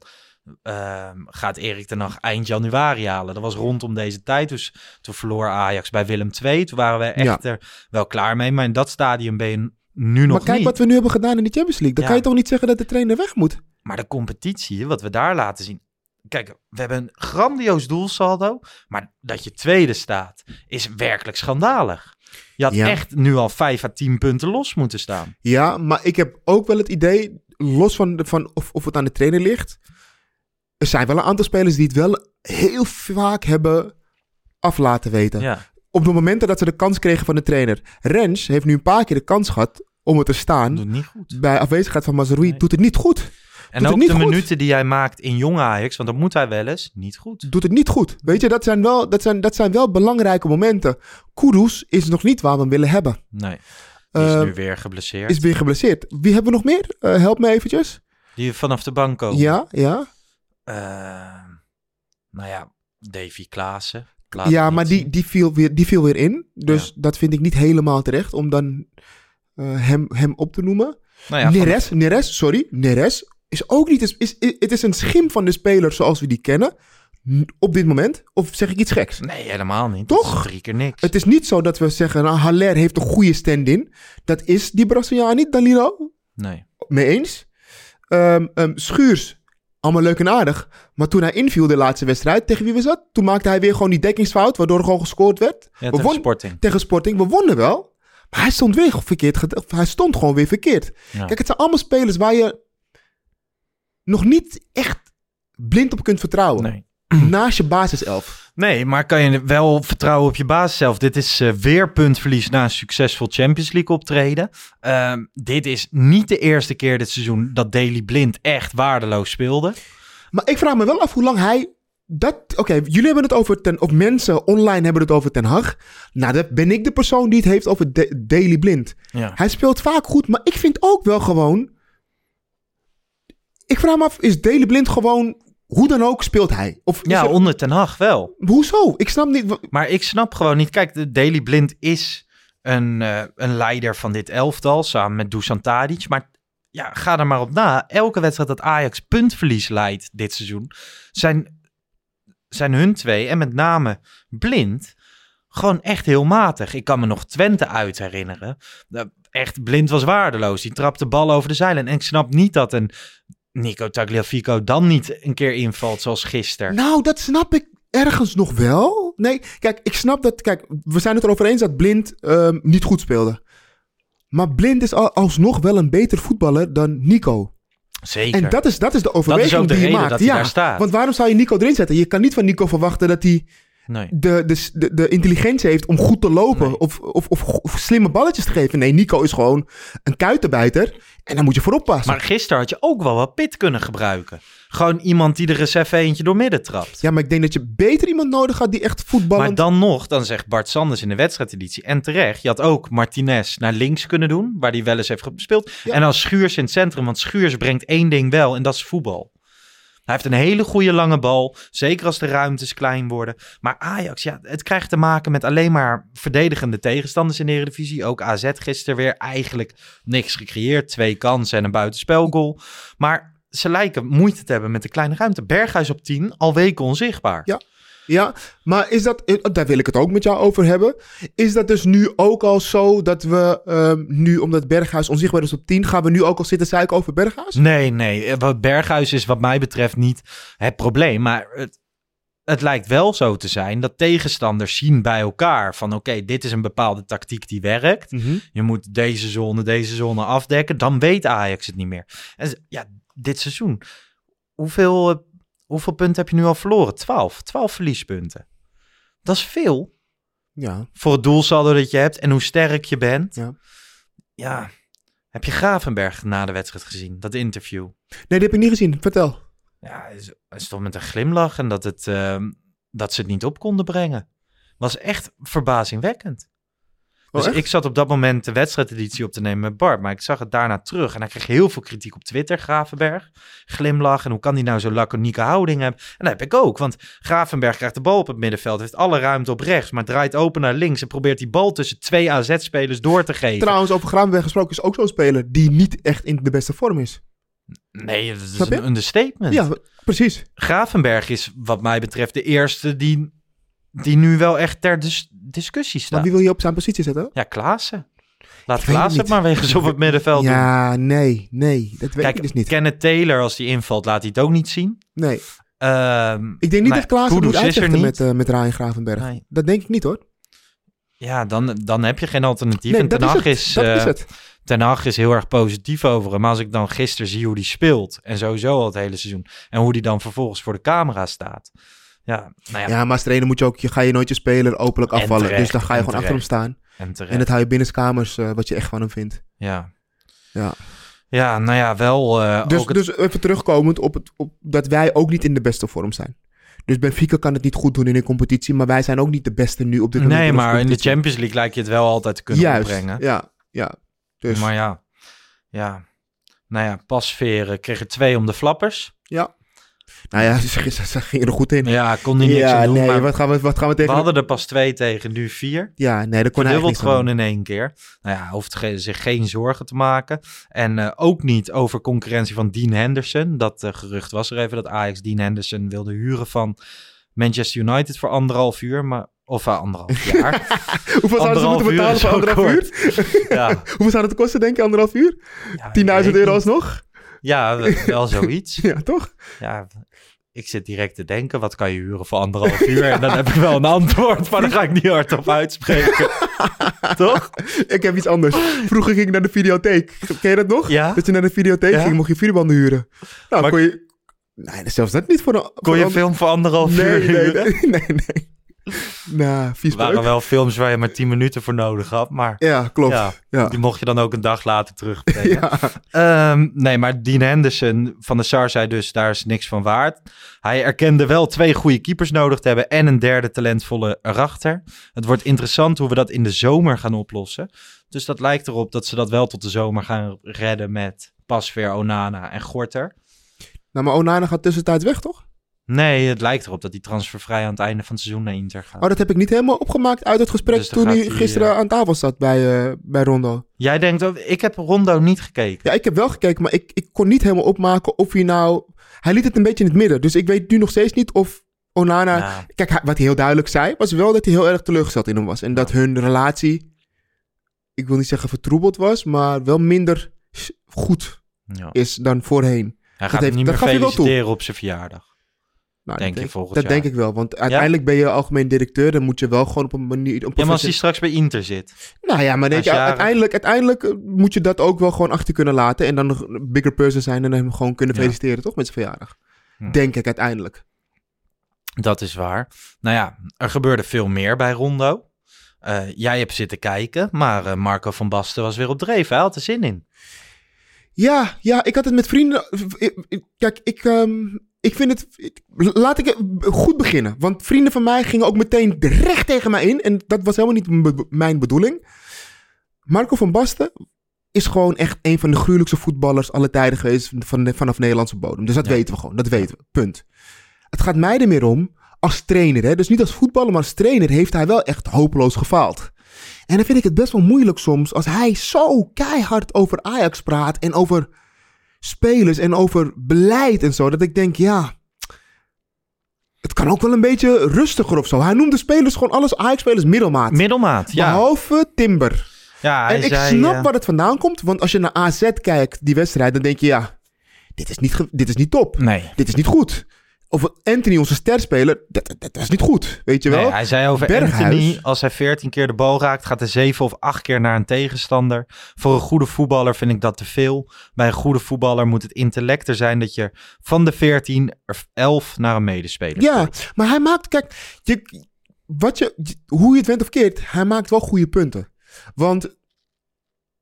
A: ehm, gaat Erik ten Hag eind januari halen? Dat was rondom deze tijd. Dus toen verloor Ajax bij Willem II. Toen waren we echt er wel klaar mee. Maar in dat stadium ben je nu nog
B: maar kijk
A: niet.
B: wat we nu hebben gedaan in de Champions League. Dan
A: Ja.
B: kan je toch niet zeggen dat de trainer weg moet?
A: Maar de competitie, wat we daar laten zien. Kijk, we hebben een grandioos doelsaldo. Maar dat je tweede staat, is werkelijk schandalig. Je had
B: Ja.
A: echt nu al 5 à 10 punten los moeten staan.
B: Ja, maar ik heb ook wel het idee, los van, de, van of, of het aan de trainer ligt... Er zijn wel een aantal spelers die het wel heel vaak hebben af laten weten.
A: Ja.
B: Op de momenten dat ze de kans kregen van de trainer. Rens heeft nu een paar keer de kans gehad om er te staan.
A: Doet niet goed.
B: Bij afwezigheid van Mazraoui
A: Nee.
B: doet het niet goed.
A: En
B: Doet het
A: ook
B: niet
A: de
B: goed.
A: minuten die jij maakt in jong Ajax, want dat moet hij wel eens, niet goed.
B: Doet het niet goed. Weet je, dat zijn wel, dat zijn, dat zijn wel belangrijke momenten. Kudus is nog niet waar we hem willen hebben.
A: Nee. Die is
B: Eh,
A: nu weer geblesseerd.
B: Is weer geblesseerd. Wie hebben we nog meer? Eh, help me eventjes.
A: Die vanaf de bank komen.
B: Ja, ja.
A: Eh, nou ja, Davy Klaassen. Laat
B: ja, maar die, die, viel weer, die viel weer in. Dus dat vind ik niet helemaal terecht om dan eh, hem, hem op te noemen.
A: Nou ja, van-
B: Neres, Neres, sorry. Neres is ook niet... Is, is, is- het is een schim van de speler zoals we die kennen. Op dit moment. Of zeg ik iets geks?
A: Nee, helemaal niet.
B: Toch?
A: Drie keer niks.
B: Het is niet zo dat we zeggen... Nou, Haller heeft een goede stand-in. Dat is die Braziliaan niet, Danilo.
A: Nee.
B: Mee eens. Ehm, ehm, Schuurs, allemaal leuk en aardig. Maar toen hij inviel de laatste wedstrijd, tegen wie was dat? Toen maakte hij weer gewoon die dekkingsfout, waardoor er gewoon gescoord werd.
A: Ja,
B: We
A: tegen
B: won-
A: Sporting.
B: Tegen Sporting, we wonnen wel. Maar hij stond weer verkeerd. Hij stond gewoon weer verkeerd.
A: Ja.
B: Kijk, het zijn allemaal spelers waar je nog niet echt blind op kunt vertrouwen.
A: Nee.
B: Naast je basiself.
A: Nee, maar kan je wel vertrouwen op je basis zelf? Dit is eh, weer puntverlies na een succesvol Champions League optreden. Ehm, dit is niet de eerste keer dit seizoen dat Daley Blind echt waardeloos speelde.
B: Maar ik vraag me wel af hoe lang hij. Dat, Oké, jullie hebben het over ten. Of mensen online hebben het over Ten Hag. Nou, dat ben ik de persoon die het heeft over De- Daley Blind.
A: Ja.
B: Hij speelt vaak goed, maar ik vind ook wel gewoon. Ik vraag me af, is Daley Blind gewoon. Hoe dan ook speelt hij? Of
A: Ja,
B: er-
A: onder Ten Hag wel.
B: Hoezo? Ik snap niet.
A: Maar ik snap gewoon niet. Kijk, de Daily Blind is een, eh, een leider van dit elftal samen met Dusan Tadic. Maar ja, ga er maar op na. Elke wedstrijd dat Ajax puntverlies leidt dit seizoen, zijn, zijn hun twee en met name Blind gewoon echt heel matig. Ik kan me nog Twente uit herinneren. Echt, Blind was waardeloos. Die trapte bal over de zeilen. En ik snap niet dat een Nico Tagliafico dan niet een keer invalt zoals gisteren.
B: Nou, dat snap ik ergens nog wel. Nee, kijk, ik snap dat. Kijk, we zijn het erover eens dat Blind ehm, niet goed speelde. Maar Blind is al, alsnog wel een beter voetballer dan Nico.
A: Zeker.
B: En dat is, dat is de overweging
A: ook de
B: die je maakt.
A: dat hij
B: ja,
A: daar staat.
B: Want waarom zou je Nico erin zetten? Je kan niet van Nico verwachten dat hij
A: Nee.
B: de, de, de, de intelligentie heeft om goed te lopen
A: Nee.
B: of, of, of, of slimme balletjes te geven. Nee, Nico is gewoon een kuitenbijter en daar moet je voor oppassen.
A: Maar gisteren had je ook wel wat pit kunnen gebruiken. Gewoon iemand die er eens even eentje door midden trapt.
B: Ja, maar ik denk dat je beter iemand nodig had die echt voetballend...
A: Maar dan nog, dan zegt Bart Sanders in de wedstrijdeditie. En terecht, je had ook Martinez naar links kunnen doen, waar hij wel eens heeft gespeeld.
B: Ja.
A: En dan Schuurs in het centrum, want Schuurs brengt één ding wel en dat is voetbal. Hij heeft een hele goede lange bal, zeker als de ruimtes klein worden. Maar Ajax, ja, het krijgt te maken met alleen maar verdedigende tegenstanders in de Eredivisie. Ook AZ gisteren weer eigenlijk niks gecreëerd. Twee kansen en een buitenspelgoal. Maar ze lijken moeite te hebben met de kleine ruimte. Berghuis op 10, al weken onzichtbaar.
B: Ja. Ja, maar is dat, eh, daar wil ik het ook met jou over hebben. Is dat dus nu ook al zo dat we ehm, nu, omdat Berghuis onzichtbaar is op 10, gaan we nu ook al zitten zeiken over Berghuis?
A: Nee, nee. eh, wat Berghuis is wat mij betreft niet het probleem. Maar het, het lijkt wel zo te zijn dat tegenstanders zien bij elkaar van oké, dit is een bepaalde tactiek die werkt.
B: Mhm.
A: Je moet deze zone, deze zone afdekken. Dan weet Ajax het niet meer. En ja, dit seizoen. Hoeveel, eh, hoeveel punten heb je nu al verloren? 12. 12 verliespunten. Dat is veel
B: Ja,
A: voor het doelsaldo dat je hebt en hoe sterk je bent.
B: Ja.
A: ja. Heb je Gravenberg na de wedstrijd gezien? Dat interview?
B: nee, die heb ik niet gezien. Vertel.
A: Ja, hij toch met een glimlach en dat, het, ehm, dat ze het niet op konden brengen. Was echt verbazingwekkend.
B: Oh,
A: Dus ik zat op dat moment de wedstrijdeditie op te nemen met Bart. Maar ik zag het daarna terug. En hij kreeg heel veel kritiek op Twitter, Gravenberg. Glimlach. En hoe kan hij nou zo'n laconieke houding hebben? En dat heb ik ook. Want Gravenberg krijgt de bal op het middenveld. Heeft alle ruimte op rechts. Maar draait open naar links. En probeert die bal tussen twee AZ-spelers door te geven.
B: Trouwens, over Gravenberg gesproken is ook zo'n speler die niet echt in de beste vorm is.
A: nee, dat is een understatement.
B: Ja, precies.
A: Gravenberg is wat mij betreft de eerste die, die nu wel echt ter dis- discussie
B: Maar
A: staat.
B: wie wil je op zijn positie zetten?
A: Ja, Klaassen. Laat
B: weet het
A: het maar wegens op het middenveld doen.
B: Ja, nee, nee. Dat weet
A: Kijk,
B: ik dus niet.
A: Kenneth Taylor, als die invalt, laat hij het ook niet zien.
B: Nee.
A: Ehm,
B: Ik denk niet dat Klaassen moet
A: Kudus is er
B: uitvechten met, eh met Ryan Gravenberg.
A: Nee.
B: Dat denk ik niet hoor.
A: Ja, dan, dan heb je geen alternatief.
B: Nee,
A: en
B: dat
A: Ten
B: is
A: Hag
B: het.
A: is,
B: is het.
A: Ten Hag is heel erg positief over hem. Maar als ik dan gisteren zie hoe die speelt, en sowieso al het hele seizoen, en hoe die dan vervolgens voor de camera staat. Ja, nou ja,
B: Ja, maar als trainer moet je ook, je, ga je nooit je speler openlijk
A: En
B: afvallen.
A: terecht,
B: dus dan ga je gewoon achter hem staan.
A: en
B: dat hou je binnenskamers uh, wat je echt van hem vindt.
A: Ja.
B: Ja.
A: Ja, nou ja, wel. Uh,
B: dus,
A: het...
B: dus even terugkomend op, het, op dat wij ook niet in de beste vorm zijn. Dus Benfica kan het niet goed doen in een competitie, maar wij zijn ook niet de beste nu op dit moment.
A: Nee, maar in de. Champions League lijkt je het wel altijd te kunnen
B: Juist,
A: opbrengen.
B: ja, ja. Dus,
A: Maar ja, ja. Nou ja, Pasveren kreeg er twee om de flappers.
B: ja. Nou ja, ze, ze, ze gingen er goed in.
A: Ja, kon hij niks
B: ja,
A: doen.
B: nee,
A: maar
B: wat gaan we, wat gaan we
A: we
B: tegen...
A: hadden er pas twee tegen, nu vier.
B: Ja, nee, dat kon hij eigenlijk
A: gewoon
B: niet
A: in één keer. Nou ja, hoeft ge- zich geen zorgen te maken. En eh, ook niet over concurrentie van Dean Henderson. Dat uh, gerucht was er even dat Ajax Dean Henderson wilde huren van Manchester United voor anderhalf uur. Maar, of uh, anderhalf jaar.
B: Hoeveel zouden ze moeten betalen voor anderhalf uur?
A: ja,
B: Hoeveel zou het kosten, denk je, anderhalf uur?
A: ja,
B: 10.000 euro alsnog?
A: Ja, wel zoiets.
B: Ja, toch?
A: Ja, ik zit direct te denken, wat kan je huren voor anderhalf uur? En dan heb ik wel een antwoord, maar dan ga ik niet hardop uitspreken. Toch?
B: Ik heb iets anders. Vroeger ging ik naar de videotheek. Ken je dat nog?
A: Ja.
B: Dat je naar de videotheek
A: Ja.
B: ging, mocht je videobanden huren. Nou,
A: Maar-
B: kon je... Nee, zelfs dat niet voor een...
A: Kon
B: voor
A: je
B: een-
A: een film voor anderhalf
B: Nee,
A: uur
B: nee,
A: huren?
B: nee, nee, nee. Nou, vies
A: Er waren wel films waar je maar 10 minuten voor nodig had, maar
B: Ja, klopt.
A: ja,
B: Ja.
A: die mocht je dan ook een dag later terugbrengen.
B: Ja.
A: Ehm, nee, maar Dean Henderson van de SAR zei dus, daar is niks van waard. Hij erkende wel twee goede keepers nodig te hebben en een derde talentvolle erachter. Het wordt interessant hoe we dat in de zomer gaan oplossen. Dus dat lijkt erop dat ze dat wel tot de zomer gaan redden met Pasveer, Onana en Gorter.
B: Nou, maar Onana gaat tussentijds weg, toch?
A: Nee, het lijkt erop dat hij transfervrij aan het einde van het seizoen naar Inter gaat.
B: Oh, dat heb ik niet helemaal opgemaakt uit het gesprek
A: Dus
B: toen hij gisteren
A: eh,
B: aan tafel zat bij, eh, bij Rondo.
A: Jij denkt, ook, ik heb Rondo niet gekeken.
B: Ja, ik heb wel gekeken, maar ik, ik kon niet helemaal opmaken of hij nou... Hij liet het een beetje in het midden. Dus ik weet nu nog steeds niet of Onana...
A: Ja.
B: Kijk, wat hij heel duidelijk zei, was wel dat hij heel erg teleurgesteld in hem was. En dat hun relatie, ik wil niet zeggen vertroebeld was, maar wel minder goed
A: Ja.
B: is dan voorheen.
A: Hij gaat
B: heeft-
A: hem niet
B: dat
A: meer feliciteren op zijn verjaardag.
B: Nou,
A: Denk
B: dat
A: je volgend
B: Dat
A: jaar?
B: denk ik wel, want uiteindelijk ben je algemeen directeur, dan moet je wel gewoon op een manier... Op
A: Ja, maar als hij straks bij Inter zit.
B: Nou ja, maar denk je, uiteindelijk, uiteindelijk eh, moet je dat ook wel gewoon achter kunnen laten. En dan nog een bigger person zijn en hem gewoon kunnen
A: Ja.
B: feliciteren, toch? Met zijn verjaardag.
A: Hm.
B: Denk ik uiteindelijk.
A: Dat is waar. Nou ja, er gebeurde veel meer bij Rondo. Eh, jij hebt zitten kijken, maar eh, Marco van Basten was weer op dreef. Hij had er zin in.
B: Ja, ja, ik had het met vrienden. Kijk, ik, ehm, ik vind het. laat ik goed beginnen. Want vrienden van mij gingen ook meteen recht tegen mij in. En dat was helemaal niet mijn bedoeling. Marco van Basten is gewoon echt een van de gruwelijkste voetballers alle tijden geweest van, de- vanaf Nederlandse bodem. Dus dat
A: Ja.
B: weten we gewoon. Dat weten we. Punt. Het gaat mij er meer om als trainer. Hè? Dus niet als voetballer, maar als trainer heeft hij wel echt hopeloos gefaald. En dan vind ik het best wel moeilijk soms als hij zo keihard over Ajax praat en over spelers en over beleid en zo. Dat ik denk, ja, het kan ook wel een beetje rustiger of zo. Hij noemde spelers gewoon alles Ajax-spelers middelmaat.
A: Middelmaat, ja.
B: Behalve Timber.
A: ja hij
B: en ik
A: zei,
B: snap
A: eh,
B: waar het vandaan komt, want als je naar AZ kijkt, die wedstrijd, dan denk je, ja, dit is niet, dit is niet top.
A: Nee.
B: Dit is niet goed. Of Anthony, onze sterspeler, dat, dat, dat is niet goed. Weet je wel?
A: Nee, hij zei over
B: Berghuis.
A: Anthony, als hij 14 keer de bal raakt, gaat hij 7 of 8 keer naar een tegenstander. Voor een goede voetballer vind ik dat te veel. Bij een goede voetballer moet het intellect er zijn dat je van de 14 er 11 naar een medespeler
B: Ja, maar hij maakt, kijk, je, wat je, hoe je het went of keert, hij maakt wel goede punten. Want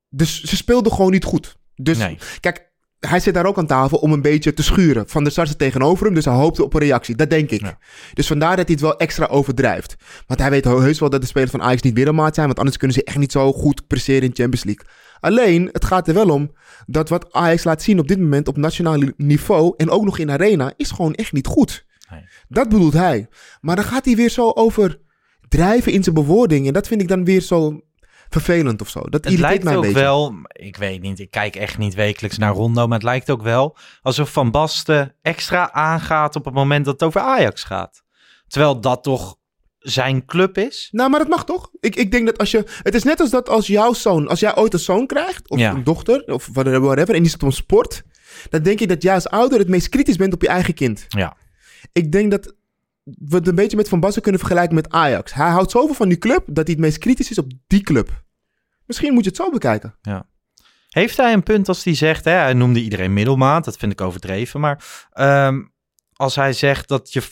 B: dus, ze speelden gewoon niet goed. Dus
A: Nee.
B: kijk, hij zit daar ook aan tafel om een beetje te schuren. Van de Sar zit tegenover hem, dus hij hoopte op een reactie. Dat denk ik.
A: Ja.
B: Dus vandaar dat hij het wel extra overdrijft. Want hij weet heus wel dat de spelers van Ajax niet middelmaat zijn, want anders kunnen ze echt niet zo goed presteren in Champions League. Alleen, het gaat er wel om dat wat Ajax laat zien op dit moment op nationaal niveau en ook nog in Arena, is gewoon echt niet goed.
A: Nee.
B: Dat bedoelt hij. Maar dan gaat hij weer zo over drijven in zijn bewoording. En dat vind ik dan weer zo vervelend of zo. Dat
A: Het
B: irriteert
A: lijkt
B: mij
A: ook
B: beetje.
A: wel, ik weet niet, ik kijk echt niet wekelijks naar Rondo, maar het lijkt ook wel alsof Van Basten extra aangaat op het moment dat het over Ajax gaat. Terwijl dat toch zijn club is?
B: Nou, maar dat mag toch? Ik, ik denk dat als je... Het is net als dat als jouw zoon... Als jij ooit een zoon krijgt, of
A: Ja.
B: een dochter, of whatever... en die zit op sport... dan denk je dat jij als ouder het meest kritisch bent op je eigen kind.
A: Ja.
B: Ik denk dat we het een beetje met Van Basten kunnen vergelijken met Ajax. Hij houdt zoveel van die club... dat hij het meest kritisch is op die club. Misschien moet je het zo bekijken.
A: Heeft hij een punt als hij zegt, hè, hij noemde iedereen middelmaat, dat vind ik overdreven, maar ehm, als hij zegt dat je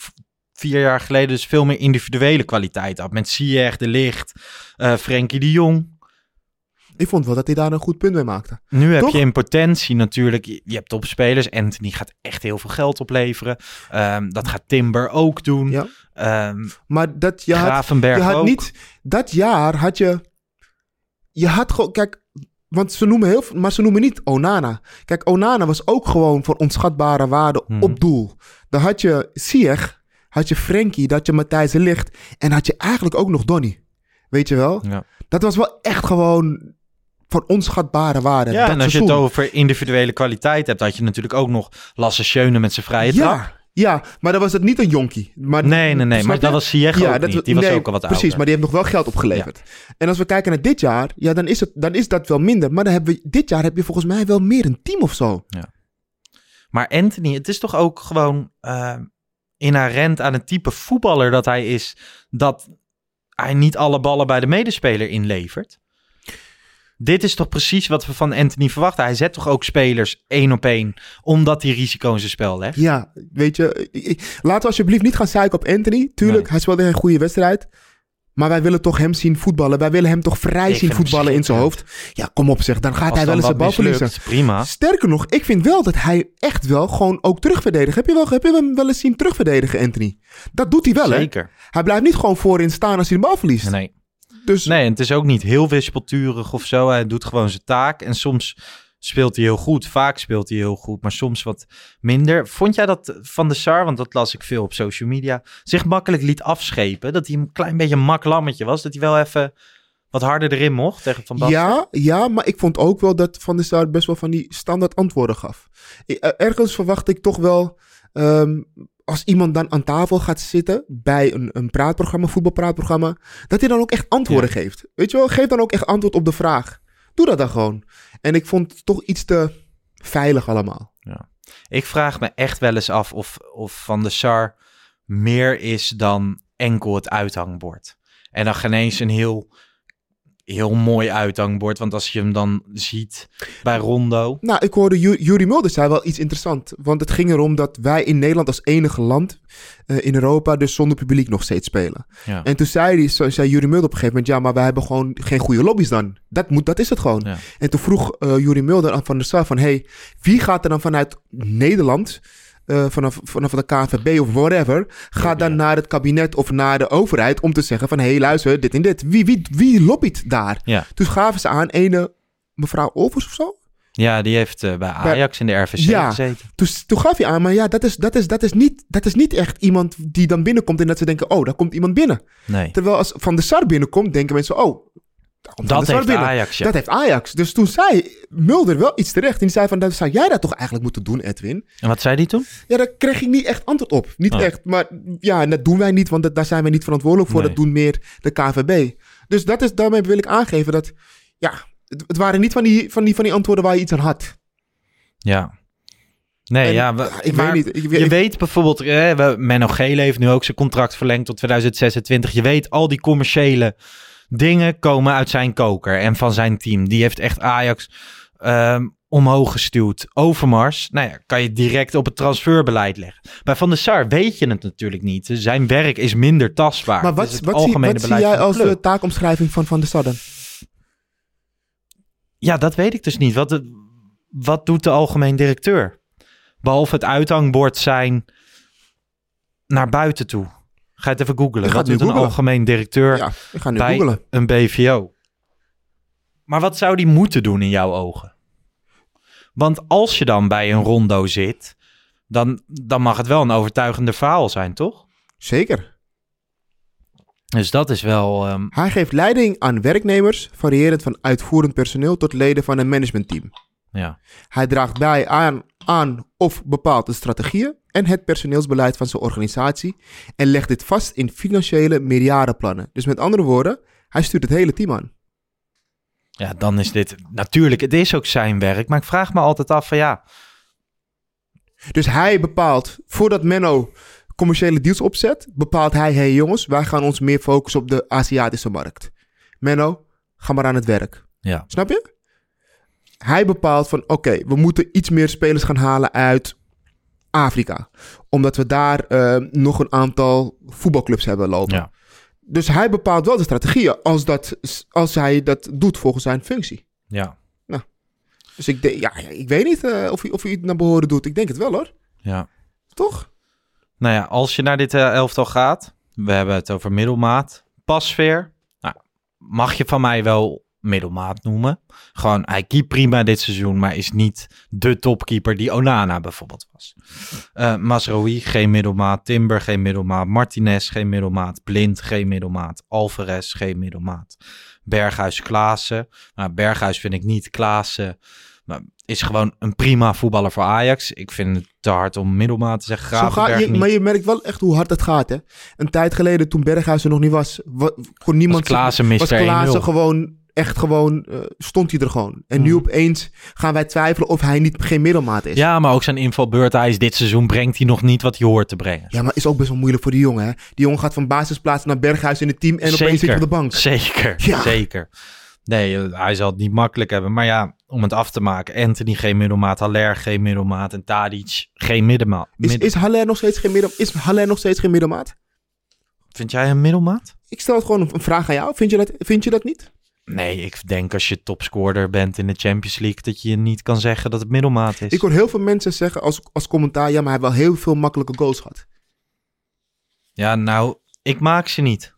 A: vier jaar geleden dus veel meer individuele kwaliteit had, met Ziyech, De Licht, eh Frenkie de Jong.
B: Ik vond wel dat hij daar een goed punt mee maakte.
A: Nu heb
B: Toch?
A: je in potentie natuurlijk, je hebt topspelers, Anthony gaat echt heel veel geld opleveren, Ehm, dat gaat Timber ook doen,
B: Ja.
A: Ehm,
B: Maar dat je had,
A: Gravenberg
B: je had
A: ook.
B: niet... Dat jaar had je... Je had gewoon... Kijk, want ze noemen heel veel... Maar ze noemen niet Onana. Kijk, Onana was ook gewoon voor onschatbare waarde
A: Mhm.
B: op doel. Dan had je Sieg, had je Frenkie, dat je Matthijs Ligt... En had je eigenlijk ook nog Donny. Weet je wel?
A: Ja.
B: Dat was wel echt gewoon van onschatbare waarde.
A: Ja,
B: dat
A: en als je het over individuele kwaliteit hebt, had je natuurlijk ook nog Lasse Schöne met zijn vrije trap.
B: Ja, ja, maar dan was het niet een jonkie. Maar,
A: Nee, nee, nee, maar
B: je?
A: dat was Ziyech ook niet. Die was ook al wat
B: Precies,
A: ouder.
B: maar die heeft nog wel geld opgeleverd. En als we kijken naar dit jaar, ja, dan is, het, dan is dat wel minder. Maar dan hebben we, dit jaar heb je volgens mij wel meer een team of zo.
A: Maar Anthony, het is toch ook gewoon eh, inherent aan het type voetballer dat hij is, dat hij niet alle ballen bij de medespeler inlevert. Dit is toch precies wat we van Anthony verwachten. Hij zet toch ook spelers één op één, omdat hij risico in zijn spel legt.
B: Ja, weet je, laten we alsjeblieft niet gaan zeiken op Anthony. Tuurlijk,
A: Nee.
B: hij speelde een goede wedstrijd. Maar wij willen toch hem zien voetballen. Wij willen hem toch vrij
A: Ik
B: zien voetballen in zijn hoofd. Ja, kom op zeg, dan gaat
A: Als
B: hij wel eens de bal verliezen.
A: Prima.
B: Sterker nog, ik vind wel dat hij echt wel gewoon ook terugverdedigt. Heb je, wel, heb je hem wel eens zien terugverdedigen, Anthony? Dat doet hij wel, hè?
A: Zeker.
B: Hij blijft niet gewoon voorin staan als hij de bal verliest.
A: Nee.
B: Dus
A: Nee, en het is ook niet heel wispelturig of zo. Hij doet gewoon zijn taak. En soms speelt hij heel goed. Vaak speelt hij heel goed, maar soms wat minder. Vond jij dat Van de Sar, want dat las ik veel op social media, zich makkelijk liet afschepen? Dat hij een klein beetje een mak lammetje was? Dat hij wel even wat harder erin mocht tegen Van Basten?
B: ja, ja, maar ik vond ook wel dat Van der Sar best wel van die standaard antwoorden gaf. Eh, Ergens verwacht ik toch wel, ehm, als iemand dan aan tafel gaat zitten bij een, een praatprogramma, voetbalpraatprogramma, dat hij dan ook echt antwoorden geeft. Weet je wel, geef dan ook echt antwoord op de vraag. Doe dat dan gewoon. En ik vond het toch iets te veilig allemaal.
A: Ik vraag me echt wel eens af of, of Van de Sar meer is dan enkel het uithangbord. En dan geen eens een heel heel mooi uithangbord. Want als je hem dan ziet bij Rondo.
B: Nou, ik hoorde Ju- Yuri Mulder zei wel iets interessants. Want het ging erom dat wij in Nederland als enige land eh, in Europa dus zonder publiek nog steeds spelen.
A: Ja.
B: En toen zei, die, zo- zei Yuri Mulder op een gegeven moment, ja, maar wij hebben gewoon geen goede lobby's dan. Dat, moet, dat is het gewoon.
A: Ja.
B: En toen vroeg eh Yuri Mulder aan Van der Sar van, hey, wie gaat er dan vanuit Nederland, eh, vanaf, vanaf de KNVB of whatever, gaat dan naar het kabinet of naar de overheid om te zeggen van, hey, luister, dit en dit. Wie, wie, wie lobbyt daar?
A: Ja.
B: Toen gaven ze aan ene mevrouw Olvers of zo.
A: ja, die heeft eh, bij Ajax in de RVC
B: Ja.
A: gezeten.
B: Toen, toen gaf je aan, maar ja, dat is, dat, is, dat, is niet, dat is niet echt iemand die dan binnenkomt en dat ze denken, oh, daar komt iemand binnen.
A: Nee,
B: Terwijl als Van de Sar binnenkomt, denken mensen, oh,
A: dat heeft
B: binnen.
A: Ajax, ja.
B: Dat heeft Ajax. Dus toen zei Mulder wel iets terecht. En die zei van, dat zou jij dat toch eigenlijk moeten doen, Edwin?
A: En wat zei die toen?
B: Ja, daar kreeg ik niet echt antwoord op. Niet
A: Oh.
B: echt. Maar ja, dat doen wij niet, want dat, daar zijn wij niet verantwoordelijk voor.
A: Nee.
B: Dat doen meer de KVB. Dus dat is, daarmee wil ik aangeven dat, ja, het, het waren niet van die, van, die, van die antwoorden waar je iets aan had.
A: Ja. Nee,
B: En,
A: ja, we-
B: ik
A: maar
B: weet niet. Ik,
A: je
B: ik-
A: weet bijvoorbeeld, eh, Menno Gele heeft nu ook zijn contract verlengd tot 2026. Je weet, al die commerciële dingen komen uit zijn koker en van zijn team. Die heeft echt Ajax ehm, omhoog gestuurd. Overmars, nou ja, kan je direct op het transferbeleid leggen. Bij Van der Sar weet je het natuurlijk niet. Zijn werk is minder tastbaar.
B: maar
A: Het
B: wat, wat, zie, wat zie jij als de taakomschrijving van Van der Sar dan?
A: Ja, dat weet ik dus niet. Wat, wat doet de algemeen directeur? Behalve het uithangbord zijn naar buiten toe. Ga het even googlen. Wat doet een algemeen directeur
B: Ja, ik ga nu
A: bij
B: googlen.
A: een BVO? Maar wat zou die moeten doen in jouw ogen? Want als je dan bij een rondo zit, dan, dan mag het wel een overtuigende verhaal zijn, toch?
B: Zeker.
A: Dus dat is wel... ehm,
B: Hij geeft leiding aan werknemers, variërend van uitvoerend personeel tot leden van een managementteam.
A: ja.
B: Hij draagt bij aan, aan of bepaalt de strategieën en het personeelsbeleid van zijn organisatie en legt dit vast in financiële meerjarenplannen. Dus met andere woorden, hij stuurt het hele team aan.
A: ja, dan is dit... Natuurlijk, het is ook zijn werk. Maar ik vraag me altijd af van ja...
B: Dus hij bepaalt, voordat Menno commerciële deals opzet, bepaalt hij, hey jongens, wij gaan ons meer focussen op de Aziatische markt. Menno, ga maar aan het werk.
A: Ja.
B: Snap je? Hij bepaalt van, oké, we moeten iets meer spelers gaan halen uit Afrika. Omdat we daar eh, nog een aantal voetbalclubs hebben lopen.
A: Ja.
B: Dus hij bepaalt wel de strategieën als, dat, als hij dat doet volgens zijn functie.
A: Ja.
B: Dus ik, denk, ja, ik weet niet eh, of, hij, of hij het naar behoren doet. Ik denk het wel hoor.
A: Ja.
B: Toch?
A: Nou ja, als je naar dit eh, elftal gaat, we hebben het over middelmaat, pasveer. Nou, mag je van mij wel middelmaat noemen. Gewoon, hij keept prima dit seizoen, maar is niet de topkeeper die Onana bijvoorbeeld was. Eh Masrowi, geen middelmaat. Timber, geen middelmaat. Martinez, geen middelmaat. Blind, geen middelmaat. Alvarez, geen middelmaat. Berghuis, Klaassen. Nou, Berghuis vind ik niet. Klaassen maar is gewoon een prima voetballer voor Ajax. Ik vind het te hard om middelmaat te zeggen. Gravenberg
B: je,
A: niet.
B: maar je merkt wel echt hoe hard het gaat. Hè? Een tijd geleden, toen Berghuis er nog niet was, wa- kon niemand...
A: Was Klaassen
B: was
A: Mr.
B: Klaassen
A: 1-0.
B: gewoon, echt gewoon, eh, stond hij er gewoon. En nu
A: Mhm.
B: opeens gaan wij twijfelen of hij niet geen middelmaat is.
A: Ja, maar ook zijn invalbeurt. Hij is dit seizoen brengt hij nog niet wat hij hoort te brengen.
B: Ja, maar is ook best wel moeilijk voor die jongen. Hè? Die jongen gaat van basisplaats naar Berghuis in het team en opeens zit je op de bank.
A: Zeker,
B: Ja.
A: zeker. Nee, eh, hij zal het niet makkelijk hebben. Maar ja, om het af te maken. Anthony geen middelmaat, Haller geen middelmaat en Tadic geen middelmaat.
B: Is, is, Haller nog steeds geen middel, is Haller nog steeds geen middelmaat?
A: Vind jij een middelmaat?
B: Ik stel het gewoon een, een vraag aan jou. Vind je, dat, vind je dat niet?
A: Nee, ik denk als je topscorer bent in de Champions League... dat je niet kan zeggen dat het middelmaat is.
B: Ik hoor heel veel mensen zeggen als, als commentaar... ja, maar hij heeft wel heel veel makkelijke goals gehad.
A: Ja, nou, ik maak ze niet.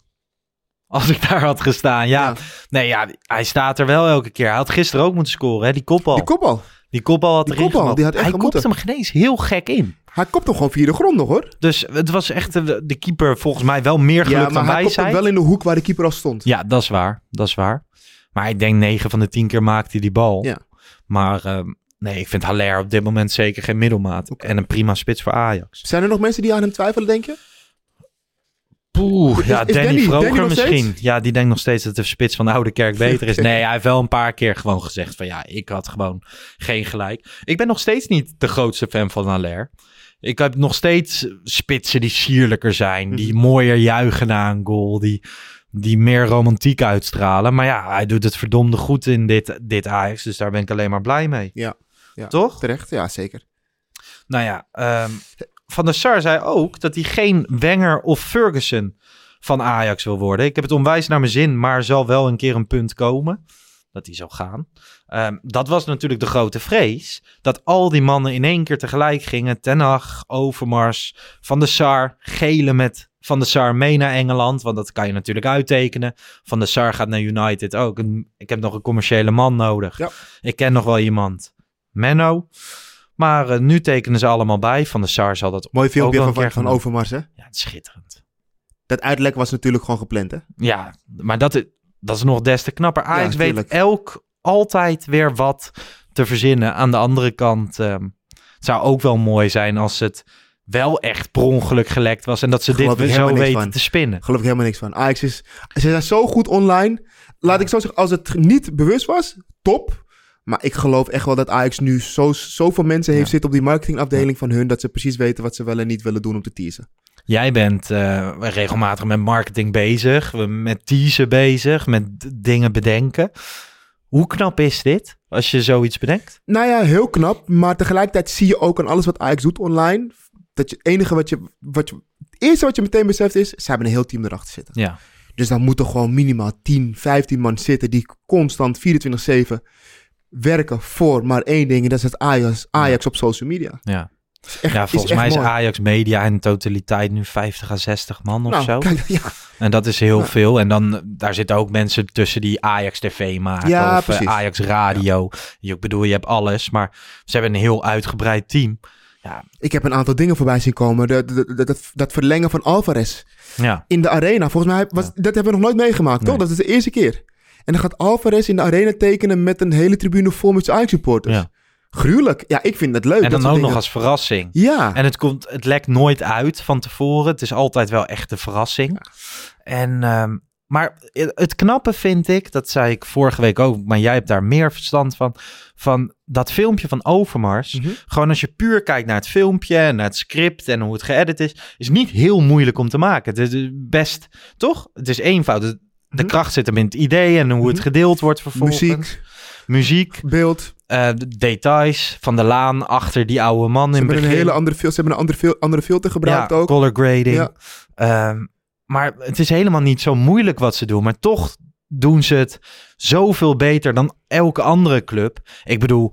A: Als ik daar had gestaan, ja.
B: Ja.
A: Nee, ja, hij staat er wel elke keer. Hij had gisteren ook moeten scoren, hè, die kopbal.
B: Die kopbal.
A: Die kopbal had
B: Die
A: erin
B: kopbal,
A: gemogen.
B: die had echt
A: Hij kopte hem geen eens heel gek in.
B: Hij kopt hem gewoon via de grond nog, hoor.
A: Dus het was echt de, de keeper volgens mij wel meer geluk
B: Ja,
A: dan
B: maar hij kopt hem wel in de hoek waar de keeper al stond.
A: Ja, dat is waar. Dat is waar. Maar ik denk 9 van de 10 keer maakt hij die bal.
B: Ja.
A: Maar ehm, nee, ik vind Haller op dit moment zeker geen middelmaat. En een prima spits voor Ajax.
B: Zijn er nog mensen die aan hem twijfelen, denk je?
A: Poeh, ja,
B: is
A: Danny, misschien.
B: steeds?
A: Ja, die denkt nog steeds dat de spits van de oude kerk beter is. Nee, hij heeft wel een paar keer gewoon gezegd van ja, ik had gewoon geen gelijk. Ik ben nog steeds niet de grootste fan van Haller. Ik heb nog steeds spitsen die sierlijker zijn, die
B: Mhm.
A: mooier juichen na een goal, die die meer romantiek uitstralen. Maar ja, hij doet het verdomde goed in dit, dit Ajax. Dus daar ben ik alleen maar blij mee.
B: Ja. ja.
A: Toch?
B: Terecht, ja, zeker.
A: Nou ja, ehm, Van der Sar zei ook dat hij geen Wenger of Ferguson van Ajax wil worden. Ik heb het onwijs naar mijn zin, maar zal wel een keer een punt komen dat hij zal gaan. Ehm, dat was natuurlijk de grote vrees. Dat al die mannen in één keer tegelijk gingen. Ten Hag, Overmars, Van der Sar, Gele met Van der Sar mee naar Engeland. Want dat kan je natuurlijk uittekenen. Van der Sar gaat naar United ook. En ik heb nog een commerciële man nodig.
B: Ja.
A: Ik ken nog wel iemand. Menno. Maar eh, nu tekenen ze allemaal bij. Van der Sar zal dat
B: Mooi
A: ook
B: filmpje van, van,
A: doen.
B: Overmars, hè?
A: Ja, het is schitterend.
B: Dat uitlek was natuurlijk gewoon gepland, hè?
A: Ja, maar dat, is- dat is nog des te knapper. Ajax weet elk altijd weer wat te verzinnen. Aan de andere kant ehm, het zou ook wel mooi zijn als het wel echt per ongeluk gelekt was. En dat ze
B: Geloof
A: dit zo weten
B: van.
A: te spinnen.
B: Geloof ik helemaal niks van. Ajax is... Ze zijn zo goed online. Laat ik zo zeggen, als het niet bewust was, top. Maar ik geloof echt wel dat Ajax nu zo, zoveel mensen heeft
A: Ja.
B: zitten op die marketingafdeling van hun... dat ze precies weten wat ze wel en niet willen doen om te teasen.
A: Jij bent eh, regelmatig met marketing bezig, met teasen bezig, met dingen bedenken. Hoe knap is dit als je zoiets bedenkt?
B: Nou ja, heel knap. Maar tegelijkertijd zie je ook aan alles wat Ajax doet online... dat je het enige wat je, wat je... Het eerste wat je meteen beseft is... ze hebben een heel team erachter zitten.
A: Ja,
B: Dus dan moeten gewoon minimaal 10, 15 man zitten... die constant 24-7 werken voor maar één ding... en dat is het Ajax, Ajax op social media.
A: ja.
B: Echt-
A: ja volgens mij is
B: mooi.
A: Ajax Media in totaliteit nu 50 à 60 man of
B: Nou,
A: zo.
B: kijk, ja,
A: En dat is heel veel. En dan daar zitten ook mensen tussen die Ajax TV maken
B: Ja,
A: of eh,
B: precies.
A: Ajax Radio. Je, ik bedoel, je hebt alles, maar ze hebben een heel uitgebreid team.
B: Ik heb een aantal dingen voorbij zien komen. Dat, dat, dat, dat- dat verlengen van Alvarez
A: Ja,
B: in de arena. Volgens mij was, dat hebben we nog nooit meegemaakt, toch? Dat is de eerste keer. En dan gaat Alvarez in de arena tekenen met een hele tribune vol met zijn supporters.
A: Ja.
B: Gruwelijk. Ja, ik vind dat leuk.
A: en
B: dat
A: dan ook nog als verrassing.
B: Ja.
A: En het, komt, het lekt nooit uit van tevoren. Het is altijd wel echt de verrassing. En, ehm, maar het knappe vind ik, dat zei ik vorige week ook, maar jij hebt daar meer verstand van, van dat filmpje van Overmars.
B: Mhm.
A: Gewoon als je puur kijkt naar het filmpje en naar het script en hoe het geëdit is, is niet heel moeilijk om te maken. Het is best, toch? Het is eenvoudig. De
B: Mhm.
A: kracht zit hem in het idee en hoe het
B: Mhm.
A: gedeeld wordt vervolgens.
B: Muziek,
A: Muziek,
B: beeld.
A: eh, de details van de laan achter die oude man
B: Ze
A: in
B: hebben een
A: begin.
B: hele andere, ze hebben een andere, andere filter gebruikt
A: ja,
B: ook.
A: color grading.
B: Ja.
A: Ehm, maar het is helemaal niet zo moeilijk wat ze doen. Maar toch doen ze het zoveel beter dan elke andere club. Ik bedoel,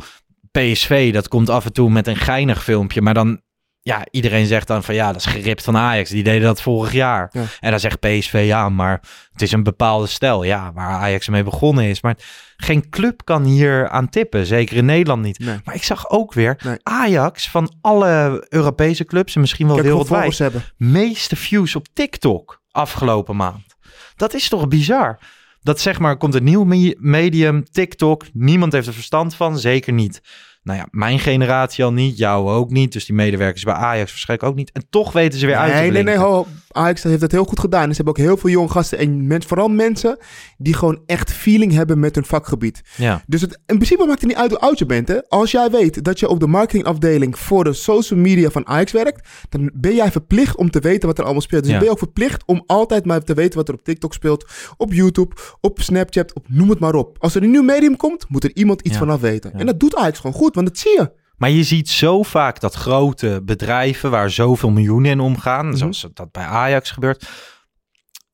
A: PSV, dat komt af en toe met een geinig filmpje. Maar dan, ja, iedereen zegt dan van ja, dat is geript van Ajax. Die deden dat vorig jaar.
B: Ja.
A: En dan zegt PSV ja, maar het is een bepaalde stijl. Ja, waar Ajax mee begonnen is. Maar geen club kan hier aan tippen. Zeker in Nederland niet.
B: Nee.
A: Maar ik zag ook weer
B: Nee.
A: Ajax van alle Europese clubs en misschien wel wereldwijd meeste views op TikTok afgelopen maand. Dat is toch bizar? Dat zeg maar, komt een nieuw me- medium, TikTok. Niemand heeft er verstand van, zeker niet. Nou ja, mijn generatie al niet, jou ook niet. Dus die medewerkers bij Ajax waarschijnlijk ook niet. En toch weten ze weer uit te
B: Nee, nee, nee. Ho, Ajax heeft dat heel goed gedaan. En ze hebben ook heel veel jonge gasten. En men, vooral mensen die gewoon echt feeling hebben met hun vakgebied.
A: Ja,
B: Dus het, in principe maakt het niet uit hoe oud je bent. Hè? Als jij weet dat je op de marketingafdeling voor de social media van Ajax werkt, dan ben jij verplicht om te weten wat er allemaal speelt. Dus
A: Ja.
B: dan ben je ook verplicht om altijd maar te weten wat er op TikTok speelt, op YouTube, op Snapchat, op noem het maar op. Als er een nieuw medium komt, moet er iemand iets
A: Ja.
B: vanaf weten. En dat doet Ajax gewoon goed, want dat zie je.
A: maar je ziet zo vaak dat grote bedrijven waar zoveel miljoenen in omgaan,
B: Mhm.
A: zoals dat bij Ajax gebeurt,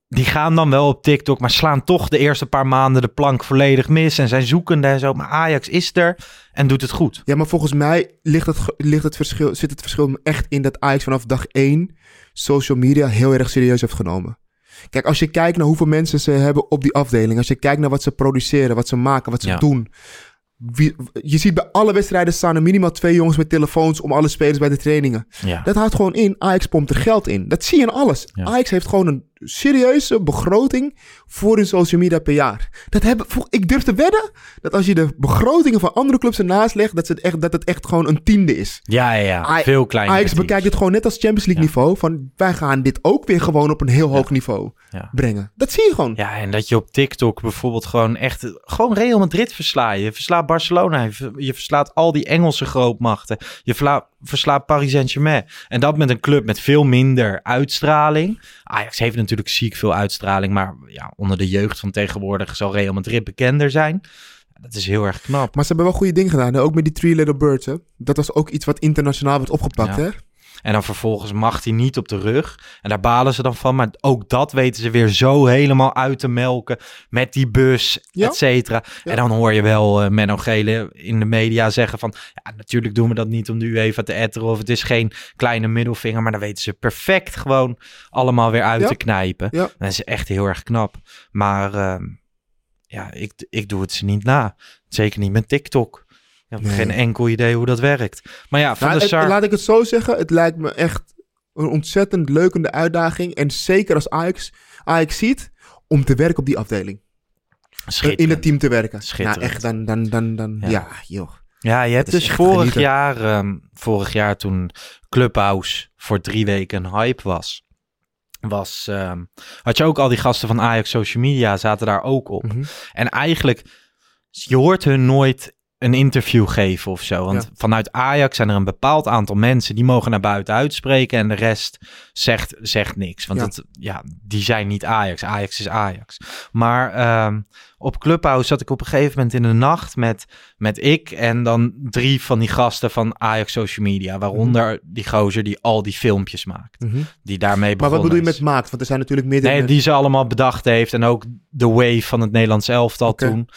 A: die gaan dan wel op TikTok, maar slaan toch de eerste paar maanden de plank volledig mis en zijn zoekende en zo. Maar Ajax is er en doet het goed.
B: Ja, maar volgens mij ligt het, ligt het verschil, zit het verschil echt in dat Ajax vanaf dag 1 social media heel erg serieus heeft genomen. Kijk, als je kijkt naar hoeveel mensen ze hebben op die afdeling, als je kijkt naar wat ze produceren, wat ze maken, wat ze
A: Ja.
B: doen. Wie, je ziet bij alle wedstrijden staan er minimaal twee jongens met telefoons om alle spelers bij de trainingen.
A: Ja.
B: Dat houdt gewoon in. Ajax pompt er geld in. Dat zie je in alles.
A: Ja.
B: Ajax heeft gewoon een serieuze begroting voor hun social media per jaar. Dat hebben, ik durf te wedden dat als je de begrotingen van andere clubs ernaast legt, dat, ze het echt, dat het echt gewoon een tiende is.
A: Ja, ja, ja. Veel kleiner.
B: Ajax bekijkt het gewoon net als Champions League
A: Ja.
B: niveau. Van wij gaan dit ook weer gewoon op een heel hoog niveau brengen. Dat zie je gewoon.
A: Ja, en dat je op TikTok bijvoorbeeld gewoon echt... Gewoon Real Madrid versla je. Je verslaat Barcelona. Je ver- Je verslaat al die Engelse grootmachten. Je verla- verslaat Paris Saint-Germain. En dat met een club met veel minder uitstraling. Ajax heeft natuurlijk natuurlijk ziek veel uitstraling. Maar ja, onder de jeugd van tegenwoordig zal Real Madrid bekender zijn. Dat is heel erg knap.
B: Maar ze hebben wel goede dingen gedaan. hè? Ook met die Three Little Birds. Hè? Dat was ook iets wat internationaal werd opgepakt.
A: Ja.
B: Hè?
A: En dan vervolgens mag hij niet op de rug. En daar balen ze dan van. Maar ook dat weten ze weer zo helemaal uit te melken. Met die bus,
B: Ja.
A: et cetera.
B: Ja.
A: En dan hoor je wel eh Menno Gele in de media zeggen van... Ja, natuurlijk doen we dat niet om de UEFA te etteren. Of het is geen kleine middelvinger. Maar dan weten ze perfect gewoon allemaal weer uit
B: Ja.
A: te knijpen. Dat is echt heel erg knap. Maar ehm, ja, ik, ik doe het ze niet na. Zeker niet met TikTok. Ik heb
B: Nee.
A: geen enkel idee hoe dat werkt. Maar ja, Van
B: Nou, het-
A: Sar...
B: laat ik het zo zeggen. Het lijkt me echt een ontzettend leukende uitdaging. En zeker als Ajax, Ajax ziet om te werken op die afdeling. In
A: Schitterend.
B: het team te werken.
A: Schitterend.
B: Nou, echt, dan, dan, dan, dan
A: Ja.
B: ja. joh.
A: Ja, je hebt dus vorig
B: genieten.
A: jaar, ehm, vorig jaar toen Clubhouse voor drie weken een hype was, was ehm, had je ook al die gasten van Ajax Social Media zaten daar ook op.
B: Mhm.
A: En eigenlijk, je hoort hun nooit een interview geven of zo. Want
B: Ja.
A: vanuit Ajax zijn er een bepaald aantal mensen die mogen naar buiten uitspreken en de rest zegt, zegt niks. Want
B: Ja.
A: Het, ja, die zijn niet Ajax. Ajax is Ajax. Maar ehm, op Clubhouse zat ik op een gegeven moment in de nacht met, met ik en dan drie van die gasten van Ajax Social Media. Waaronder die gozer die al die filmpjes maakt.
B: Mhm.
A: Die daarmee
B: Maar wat bedoel je met maakt? Want er zijn natuurlijk meerdere...
A: Nee, die ze allemaal bedacht heeft. En ook de wave van het Nederlands elftal toen.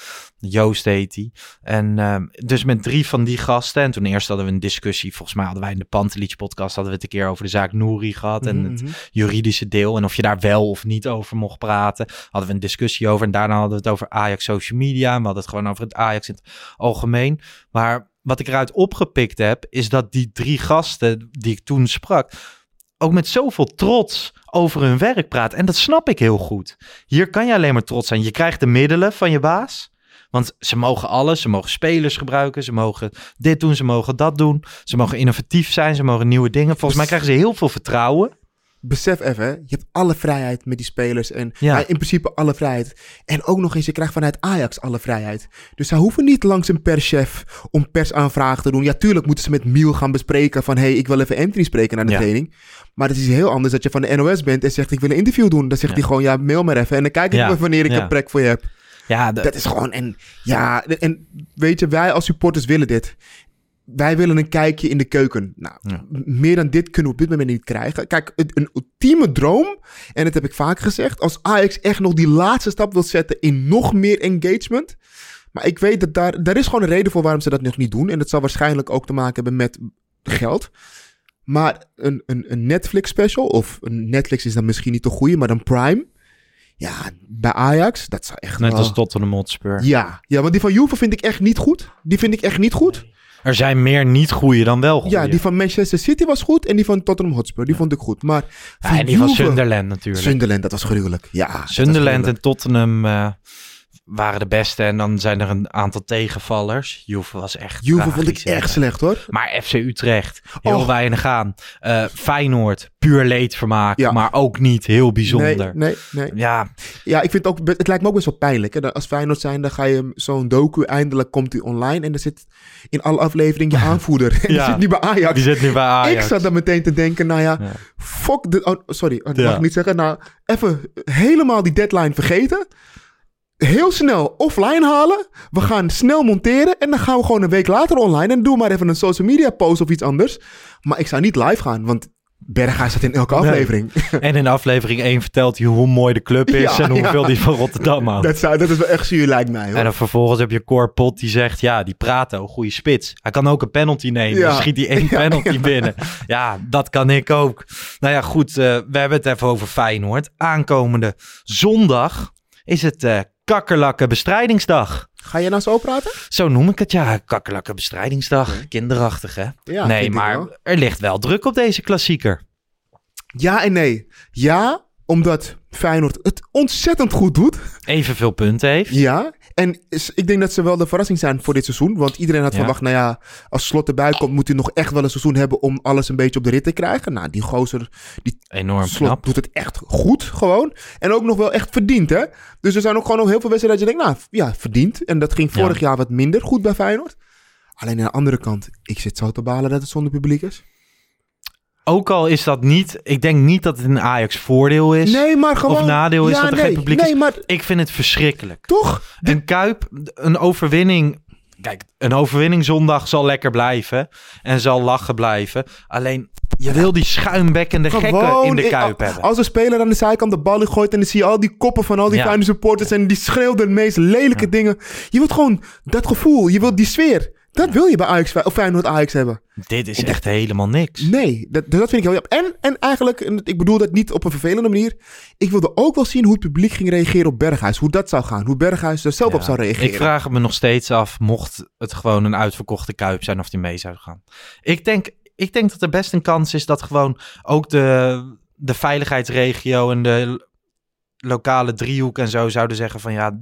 A: Joost heet hij. En ehm, dus met drie van die gasten. En toen eerst hadden we een discussie. Volgens mij hadden wij in de Pantelich podcast... hadden we het een keer over de zaak Nouri gehad. En
B: Mhm,
A: het
B: mhm.
A: juridische deel. En of je daar wel of niet over mocht praten. Hadden we een discussie over. En daarna hadden we het over Ajax social media. En we hadden het gewoon over het Ajax in het algemeen. Maar wat ik eruit opgepikt heb... is dat die drie gasten die ik toen sprak... ook met zoveel trots over hun werk praten. En dat snap ik heel goed. Hier kan je alleen maar trots zijn. Je krijgt de middelen van je baas. Want ze mogen alles. Ze mogen spelers gebruiken. Ze mogen dit doen. Ze mogen dat doen. Ze mogen innovatief zijn. Ze mogen nieuwe dingen. Volgens mij krijgen ze heel veel vertrouwen.
B: Besef even, je hebt alle vrijheid met die spelers. En
A: Ja.
B: in principe alle vrijheid. En ook nog eens, je krijgt vanuit Ajax alle vrijheid. Dus zij hoeven niet langs een perschef om persaanvragen te doen. Ja, tuurlijk moeten ze met Miel gaan bespreken van... hey, ik wil even Anthony spreken naar de
A: Ja.
B: training. Maar het is heel anders dat je van de NOS bent en zegt... ik wil een interview doen. Dan zegt
A: Ja.
B: hij gewoon, ja, mail maar even. En dan kijk ik wanneer ik een plek voor je heb.
A: Ja, de-
B: Dat is gewoon... En ja, en weet je, wij als supporters willen dit. Wij willen een kijkje in de keuken. Nou,
A: Ja.
B: meer dan dit kunnen we op dit moment niet krijgen. Kijk, het- een ultieme droom, en dat heb ik vaak gezegd, als Ajax echt nog die laatste stap wil zetten in nog meer engagement. Maar ik weet dat daar, daar is gewoon een reden voor waarom ze dat nog niet doen. En dat zal waarschijnlijk ook te maken hebben met geld. Maar een, een, een Netflix special, of een Netflix is dan misschien niet de goede, maar dan Prime. Ja, bij Ajax, dat zou echt
A: net
B: wel...
A: als Tottenham Hotspur.
B: Ja, ja, want die van Juve vind ik echt niet goed. Die vind ik echt niet goed.
A: Er zijn meer niet goede dan wel goede.
B: Ja, die van Manchester City was goed en die van Tottenham Hotspur, die vond ik goed. Maar
A: Ja, en die van
B: Juve-
A: Sunderland natuurlijk.
B: Sunderland, dat was gruwelijk. Ja, was
A: Sunderland
B: gruwelijk.
A: en Tottenham eh, waren de beste. En dan zijn er een aantal tegenvallers. Juve was echt
B: Juve vond ik echt slecht hoor.
A: Maar FC Utrecht, heel weinig aan. Eh, Feyenoord, puur leedvermaak.
B: Ja.
A: Maar ook niet heel bijzonder.
B: Nee, nee, nee.
A: Ja,
B: Ja, ik vind het ook, het lijkt me ook best wel pijnlijk. Hè? Dat Als Feyenoord zijn, dan ga je zo'n docu, eindelijk komt die online en er zit in alle afleveringen je aanvoerder. En die
A: Ja.
B: zit niet bij Ajax.
A: die zit nu bij Ajax.
B: Ik zat dan meteen te denken, nou ja,
A: Ja.
B: fuck de... Oh, sorry, dat
A: Ja.
B: mag ik niet zeggen. Nou, even helemaal die deadline vergeten. Heel snel offline halen. We gaan snel monteren. En dan gaan we gewoon een week later online. En doe maar even een social media post of iets anders. Maar ik zou niet live gaan, want Berga staat in elke
A: Nee.
B: aflevering.
A: En in aflevering 1 vertelt hij hoe mooi de club is
B: Ja,
A: en hoeveel
B: ja.
A: die van Rotterdam houdt.
B: dat, zou, dat is wel echt zuur, lijkt mij. Hoor.
A: En dan vervolgens heb je Cor Pot die zegt, ja, die Prato, goede spits. Hij kan ook een penalty nemen.
B: Ja.
A: Dan schiet hij één penalty binnen. Ja, dat kan ik ook. Nou ja, goed, eh, we hebben het even over Feyenoord. Aankomende zondag is het eh kakkerlakken bestrijdingsdag.
B: Ga je nou zo praten?
A: Zo noem ik het, ja. Kakkerlakken bestrijdingsdag. Kinderachtig, hè?
B: Ja,
A: nee, maar er ligt wel druk op deze klassieker.
B: Ja en nee. Ja, omdat Feyenoord het ontzettend goed doet.
A: Evenveel punten heeft.
B: Ja. En ik denk dat ze wel de verrassing zijn voor dit seizoen. Want iedereen had
A: Ja.
B: verwacht, nou ja, als Slot erbij komt, moet hij nog echt wel een seizoen hebben om alles een beetje op de rit te krijgen. Nou, die gozer, die
A: Enorm
B: Slot
A: knap.
B: doet het echt goed, gewoon. En ook nog wel echt verdiend, hè. Dus er zijn ook gewoon nog heel veel wedstrijden dat je denkt, nou, ja, verdiend. En dat ging vorig jaar wat minder goed bij Feyenoord. Alleen aan de andere kant, ik zit zo te balen dat het zonder publiek is.
A: Ook al is dat niet... Ik denk niet dat het een Ajax voordeel is.
B: Nee, maar gewoon...
A: Of nadeel is
B: ja,
A: dat er
B: nee,
A: geen publiek
B: nee,
A: is.
B: maar
A: Ik vind het verschrikkelijk.
B: toch?
A: Een Kuip, een overwinning... Kijk, een overwinning zondag zal lekker blijven. En zal lachen blijven. Alleen, je wil die schuimbekkende gekken in de Kuip hebben.
B: Als een speler aan de zijkant de bal gooit en dan zie je al die koppen van al die
A: Ja.
B: fijne supporters en die schreeuwden de meest lelijke dingen. Je wilt gewoon dat gevoel, je wilt die sfeer. Dat wil je bij Ajax of Feyenoord Ajax hebben.
A: Dit is echt helemaal niks.
B: Nee, dat, dat vind ik heel jammer. En, en eigenlijk, en ik bedoel dat niet op een vervelende manier. Ik wilde ook wel zien hoe het publiek ging reageren op Berghuis. Hoe dat zou gaan. Hoe Berghuis er zelf op zou reageren.
A: Ik vraag het me nog steeds af, mocht het gewoon een uitverkochte Kuip zijn, of die mee zou gaan. Ik denk, ik denk dat er best een kans is dat gewoon ook de, de veiligheidsregio en de lokale driehoek en zo zouden zeggen van ja,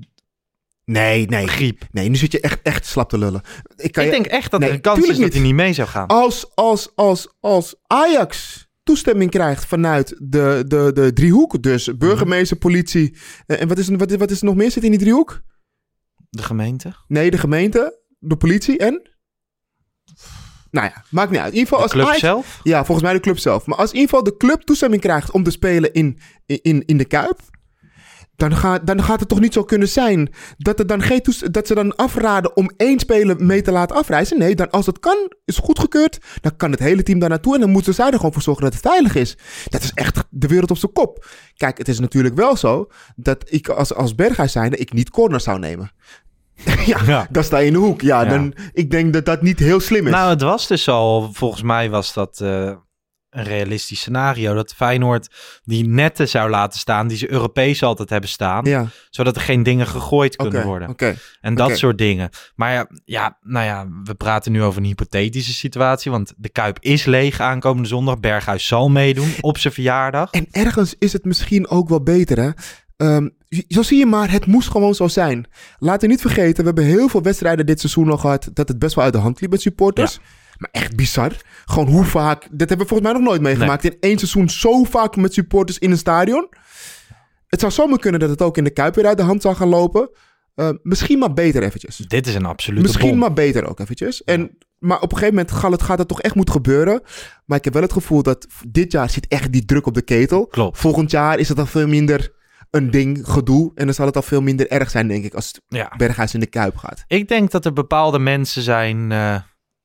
B: Nee, nee.
A: griep.
B: Nee, nu zit je echt, echt slap te lullen. Ik, kan
A: ik
B: je-
A: denk echt dat
B: Nee,
A: er een kans is dat hij niet mee zou gaan.
B: Als, als, als, als Ajax toestemming krijgt vanuit de, de, de driehoek, dus burgemeester, politie. eh, En wat is, er- wat, wat is er nog meer zit in die driehoek?
A: De gemeente?
B: Nee, de gemeente, de politie en. Nou ja, maakt niet uit. In ieder geval
A: De
B: als
A: club
B: Ajax,
A: zelf?
B: Ja, volgens mij de club zelf. Maar als in ieder geval de club toestemming krijgt om te spelen in, in, in de Kuip. Dan gaat, dan gaat het toch niet zo kunnen zijn dat, er dan geen dat ze dan afraden om één speler mee te laten afreizen. Nee, dan als het kan, is goedgekeurd. Dan kan het hele team daar naartoe en dan moeten zij er gewoon voor zorgen dat het veilig is. Dat is echt de wereld op zijn kop. Kijk, het is natuurlijk wel zo dat ik als, als Berghuis zijnde ik niet corner zou nemen. ja,
A: Ja.
B: dan sta je in de hoek. Ja,
A: Ja.
B: Dan, ik denk dat dat niet heel slim is.
A: Nou, het was dus al, volgens mij was dat eh, een realistisch scenario. Dat Feyenoord die netten zou laten staan die ze Europees altijd hebben staan.
B: ja,
A: Zodat er geen dingen gegooid kunnen worden.
B: oké.
A: En dat soort dingen. Maar ja, ja, nou ja, we praten nu over een hypothetische situatie. Want de Kuip is leeg aankomende zondag. Berghuis zal meedoen op zijn verjaardag.
B: En ergens is het misschien ook wel beter, hè? Ehm, zo zie je maar, het moest gewoon zo zijn. Laten we niet vergeten, we hebben heel veel wedstrijden dit seizoen al gehad... dat het best wel uit de hand liep met supporters. Maar echt bizar. Gewoon hoe vaak... Dat hebben we volgens mij nog nooit meegemaakt. In één seizoen zo vaak met supporters in een stadion. Het zou zomaar kunnen dat het ook in de Kuip weer uit de hand zou gaan lopen. Eh, misschien maar beter eventjes.
A: Dit is een absolute
B: Misschien
A: bom.
B: maar beter ook eventjes. En, maar op een gegeven moment gaat het, gaat het toch echt moeten gebeuren. Maar ik heb wel het gevoel dat dit jaar zit echt die druk op de ketel.
A: Klopt.
B: Volgend jaar is het al veel minder een ding, gedoe. En dan zal het al veel minder erg zijn, denk ik, als
A: Ja.
B: Berghuis in de Kuip gaat.
A: Ik denk dat er bepaalde mensen zijn... eh,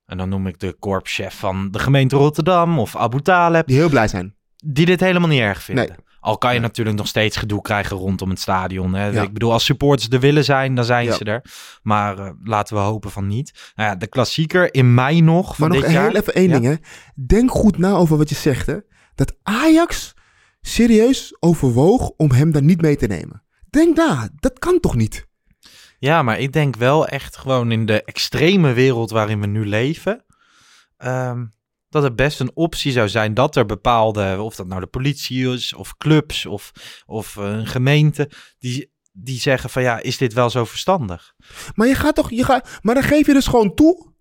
A: en dan noem ik de korpschef van de gemeente Rotterdam of Abu Taleb...
B: Die heel blij zijn.
A: die dit helemaal niet erg vinden.
B: Nee.
A: Al kan je
B: Nee.
A: natuurlijk nog steeds gedoe krijgen rondom het stadion. Hè?
B: Ja.
A: Ik bedoel, als supporters er willen zijn, dan zijn
B: Ja.
A: ze er. Maar eh, laten we hopen van niet. Nou ja, de klassieker in mei nog van
B: Maar nog
A: dit jaar.
B: heel even één
A: Ja.
B: ding, hè. Denk goed na over wat je zegt, hè. Dat Ajax serieus overwoog om hem daar niet mee te nemen. Denk na, dat kan toch niet?
A: Ja, maar ik denk wel echt gewoon in de extreme wereld waarin we nu leven... ehm, dat het best een optie zou zijn dat er bepaalde... of dat nou de politie is, of clubs, of, of eh, een gemeente... die, die zeggen van ja, is dit wel zo verstandig?
B: Maar je gaat toch, je gaat, maar dan geef je dus gewoon toe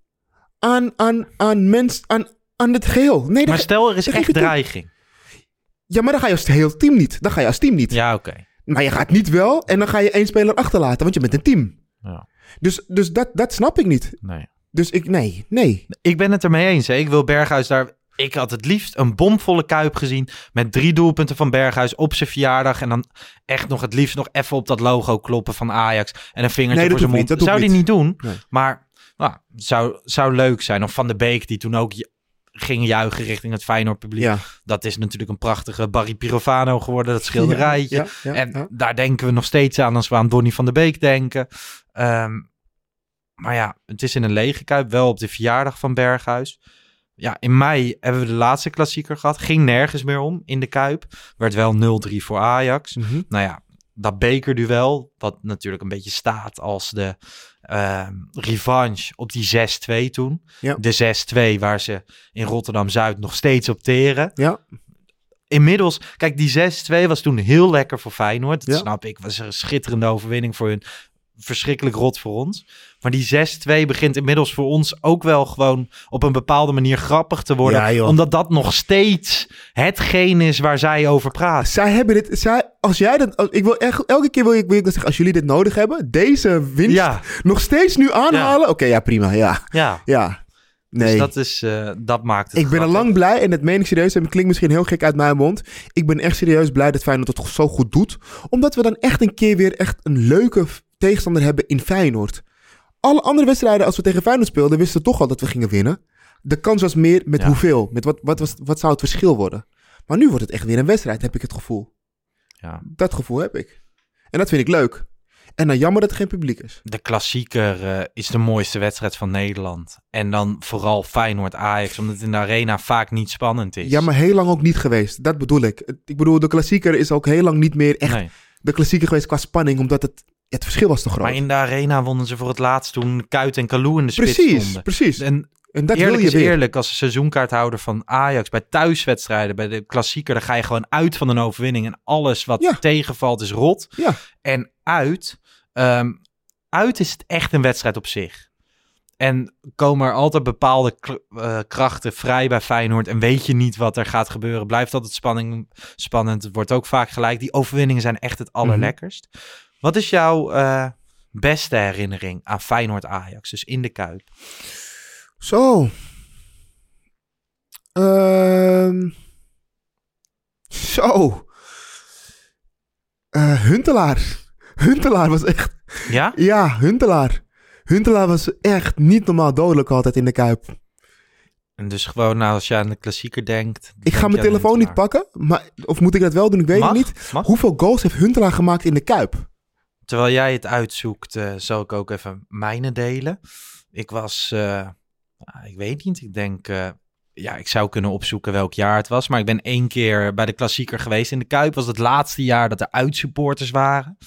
B: aan, aan, aan mensen, aan, aan het geheel. Nee,
A: Maar stel, er is echt dreiging.
B: Ja, maar dan ga je als heel team niet. Dan ga je als team niet.
A: Ja, oké.
B: Maar je gaat niet wel en dan ga je één speler achterlaten, want je bent een team.
A: Ja.
B: Dus, dus dat, dat snap ik niet.
A: Nee.
B: Dus ik, nee, nee.
A: Ik ben het ermee eens. Hè. Ik wil Berghuis daar. Ik had het liefst een bomvolle kuip gezien. Met drie doelpunten van Berghuis op zijn verjaardag. En dan echt nog het liefst nog even op dat logo kloppen van Ajax. En een vingertje
B: Nee,
A: voor zijn mond.
B: dat
A: zou die niet doen.
B: Nee.
A: Maar nou, zou, zou leuk zijn. Of Van de Beek die toen ook ging juichen richting het Feyenoord publiek.
B: Ja.
A: Dat is natuurlijk een prachtige Barry Pirovano geworden. Dat schilderijtje.
B: Ja,
A: en daar denken we nog steeds aan als we aan Donny van der Beek denken. Ehm, maar ja, het is in een lege kuip, wel op de verjaardag van Berghuis. Ja, in mei hebben we de laatste klassieker gehad. Ging nergens meer om in de kuip. Werd wel 0-3 voor Ajax.
B: Mhm.
A: Nou ja, dat bekerduel, wat natuurlijk een beetje staat als de ehm, revanche op die 6-2 toen.
B: Ja.
A: De 6-2 waar ze in Rotterdam-Zuid nog steeds op teren
B: Ja,
A: inmiddels, kijk, die 6-2 was toen heel lekker voor Feyenoord. Dat
B: Ja.
A: snap ik. Was een schitterende overwinning voor hun. Verschrikkelijk rot voor ons. Maar die 6-2 begint inmiddels voor ons ook wel gewoon op een bepaalde manier grappig te worden.
B: Ja,
A: omdat dat nog steeds hetgeen is waar zij over praten.
B: zij hebben dit. Zij, als jij dat. als- Ik wil echt, elke keer wil ik, wil ik zeggen, als jullie dit nodig hebben, deze winst
A: Ja,
B: nog steeds nu aanhalen. Oké, ja, prima. Ja,
A: ja.
B: ja. Nee.
A: Dus dat, is, eh, dat maakt het
B: ik ben al lang blij, en dat meen ik serieus, en het klinkt misschien heel gek uit mijn mond. Ik ben echt serieus blij dat Feyenoord het zo goed doet. Omdat we dan echt een keer weer echt een leuke tegenstander hebben in Feyenoord. Alle andere wedstrijden, als we tegen Feyenoord speelden, wisten we toch al dat we gingen winnen. De kans was meer met
A: Ja.
B: hoeveel. Met wat, wat, was, wat zou het verschil worden? Maar nu wordt het echt weer een wedstrijd, heb ik het gevoel.
A: Ja.
B: Dat gevoel heb ik. En dat vind ik leuk. En dan jammer dat er geen publiek is.
A: De klassieker eh, is de mooiste wedstrijd van Nederland. En dan vooral Feyenoord-Ajax, omdat het in de arena vaak niet spannend is.
B: Ja, maar heel lang ook niet geweest. Dat bedoel ik. Ik bedoel, de klassieker is ook heel lang niet meer echt
A: Nee.
B: de klassieker geweest qua spanning, omdat het, het verschil was te groot.
A: Maar in de arena wonnen ze voor het laatst toen Kuit en Kalou in de spits
B: precies,
A: stonden.
B: precies.
A: En
B: En dat
A: eerlijk
B: wil je
A: is
B: weer.
A: eerlijk, als seizoenkaarthouder van Ajax bij thuiswedstrijden, bij de klassieker, dan ga je gewoon uit van een overwinning. En alles wat
B: Ja.
A: tegenvalt is rot.
B: Ja.
A: En uit, ehm, uit is het echt een wedstrijd op zich. En komen er altijd bepaalde eh, krachten vrij bij Feyenoord en weet je niet wat er gaat gebeuren. Blijft altijd spanning, spannend. Het wordt ook vaak gelijk. Die overwinningen zijn echt het allerlekkerst. Wat is jouw eh, beste herinnering aan Feyenoord-Ajax? Dus in de Kuip.
B: Zo. Ehm. Zo. Eh, Huntelaar. Huntelaar was echt...
A: Ja?
B: Ja, Huntelaar. Huntelaar was echt niet normaal dodelijk altijd in de Kuip.
A: En dus gewoon nou, als je aan de klassieker denkt.
B: Ik ga mijn telefoon niet pakken, maar, of moet ik dat wel doen? Ik weet
A: Mag,
B: het niet.
A: mag.
B: Hoeveel goals heeft Huntelaar gemaakt in de Kuip?
A: Terwijl jij het uitzoekt, eh, zal ik ook even mijne delen. Ik was, eh, ah, ik weet niet, ik denk, eh, ja, ik zou kunnen opzoeken welk jaar het was. Maar ik ben één keer bij de klassieker geweest in de Kuip. Was het laatste jaar dat er uitsupporters waren.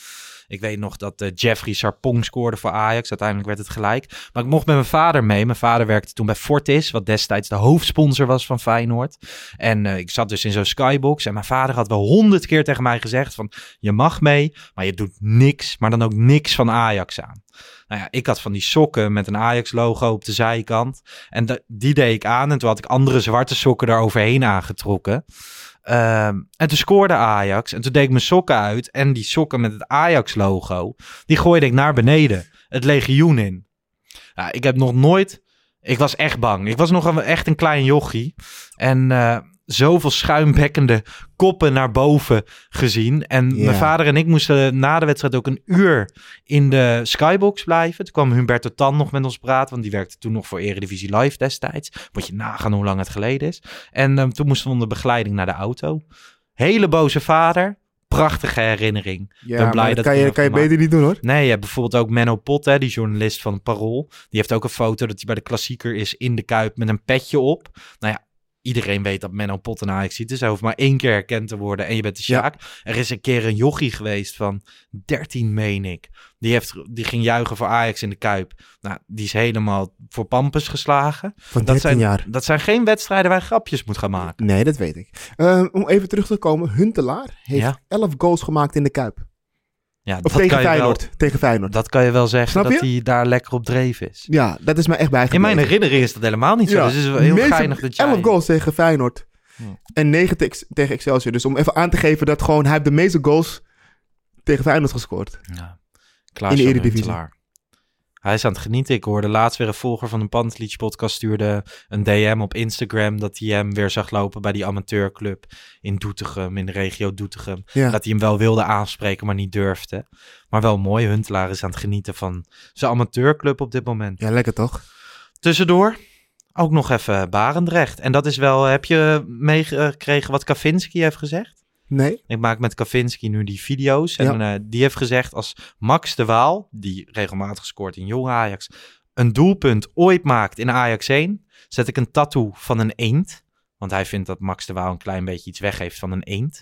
A: Ik weet nog dat eh, Jeffrey Sarpong scoorde voor Ajax. Uiteindelijk werd het gelijk. Maar ik mocht met mijn vader mee. Mijn vader werkte toen bij Fortis, wat destijds de hoofdsponsor was van Feyenoord. En eh, ik zat dus in zo'n skybox. En mijn vader had wel honderd keer tegen mij gezegd van... je mag mee, maar je doet niks, maar dan ook niks van Ajax aan. Nou ja, ik had van die sokken met een Ajax-logo op de zijkant. En die deed ik aan. En toen had ik andere zwarte sokken daaroverheen aangetrokken. Ehm, en toen scoorde Ajax. En toen deed ik mijn sokken uit. En die sokken met het Ajax-logo, die gooide ik naar beneden. Het legioen in. Ik heb nog nooit... Ik was echt bang. Ik was nog echt een klein jochie. En eh, zoveel schuimbekkende koppen naar boven gezien. En mijn vader en ik moesten na de wedstrijd ook een uur in de skybox blijven. Toen kwam Humberto Tan nog met ons praten, want die werkte toen nog voor Eredivisie Live destijds. Moet je nagaan hoe lang het geleden is. En ehm, toen moesten we onder begeleiding naar de auto. Hele boze vader. Prachtige herinnering.
B: Ja,
A: ben blij dat
B: kan je, kan je beter niet doen hoor.
A: Nee, je hebt bijvoorbeeld ook Menno Pot, hè, die journalist van Parool. Die heeft ook een foto dat hij bij de klassieker is in de Kuip met een petje op. Nou ja, iedereen weet dat Menno Pot een Ajax ziet. Dus hij hoeft maar één keer herkend te worden en je bent de Sjaak. Er is een keer een jochie geweest van 13, meen ik. Die, heeft, die ging juichen voor Ajax in de Kuip. Nou, die is helemaal voor Pampus geslagen.
B: Van 13
A: Dat zijn,
B: jaar.
A: dat zijn geen wedstrijden waar je grapjes moet gaan maken.
B: Nee, dat weet ik. Ehm, om even terug te komen. Huntelaar heeft
A: Ja.
B: 11 goals gemaakt in de Kuip.
A: Ja,
B: Of
A: dat
B: tegen
A: kan, je wel,
B: Feyenoord. Tegen Feyenoord.
A: dat kan je wel zeggen
B: Snap
A: dat
B: je?
A: hij daar lekker op dreef is.
B: Ja, dat is mij echt
A: In
B: bijgebleven.
A: mijn herinnering is dat helemaal niet zo.
B: Ja.
A: Dus het is wel heel geinig dat jij...
B: 11 goals tegen Feyenoord.
A: Ja.
B: En 9 te- tegen Excelsior. Dus om even aan te geven dat gewoon hij heeft de meeste goals tegen Feyenoord gescoord.
A: Ja. Klaas
B: In de Eredivisie.
A: Huntelaar. Hij is aan het genieten. Ik hoorde laatst weer een volger van de Pantelic podcast stuurde een DM op Instagram dat hij hem weer zag lopen bij die amateurclub in Doetinchem, in de regio Doetinchem.
B: Ja.
A: Dat hij hem wel wilde aanspreken, maar niet durfde. Maar wel mooi. Huntelaar is aan het genieten van zijn amateurclub op dit moment.
B: ja, lekker toch?
A: Tussendoor ook nog even Barendrecht. En dat is wel, heb je meegekregen wat Kavinski heeft gezegd?
B: Nee?
A: Ik maak met Kavinski nu die video's. En
B: Ja.
A: eh, die heeft gezegd als Max de Waal, die regelmatig scoort in jong Ajax, een doelpunt ooit maakt in Ajax 1, zet ik een tattoo van een eend. Want hij vindt dat Max de Waal een klein beetje iets weggeeft van een eend.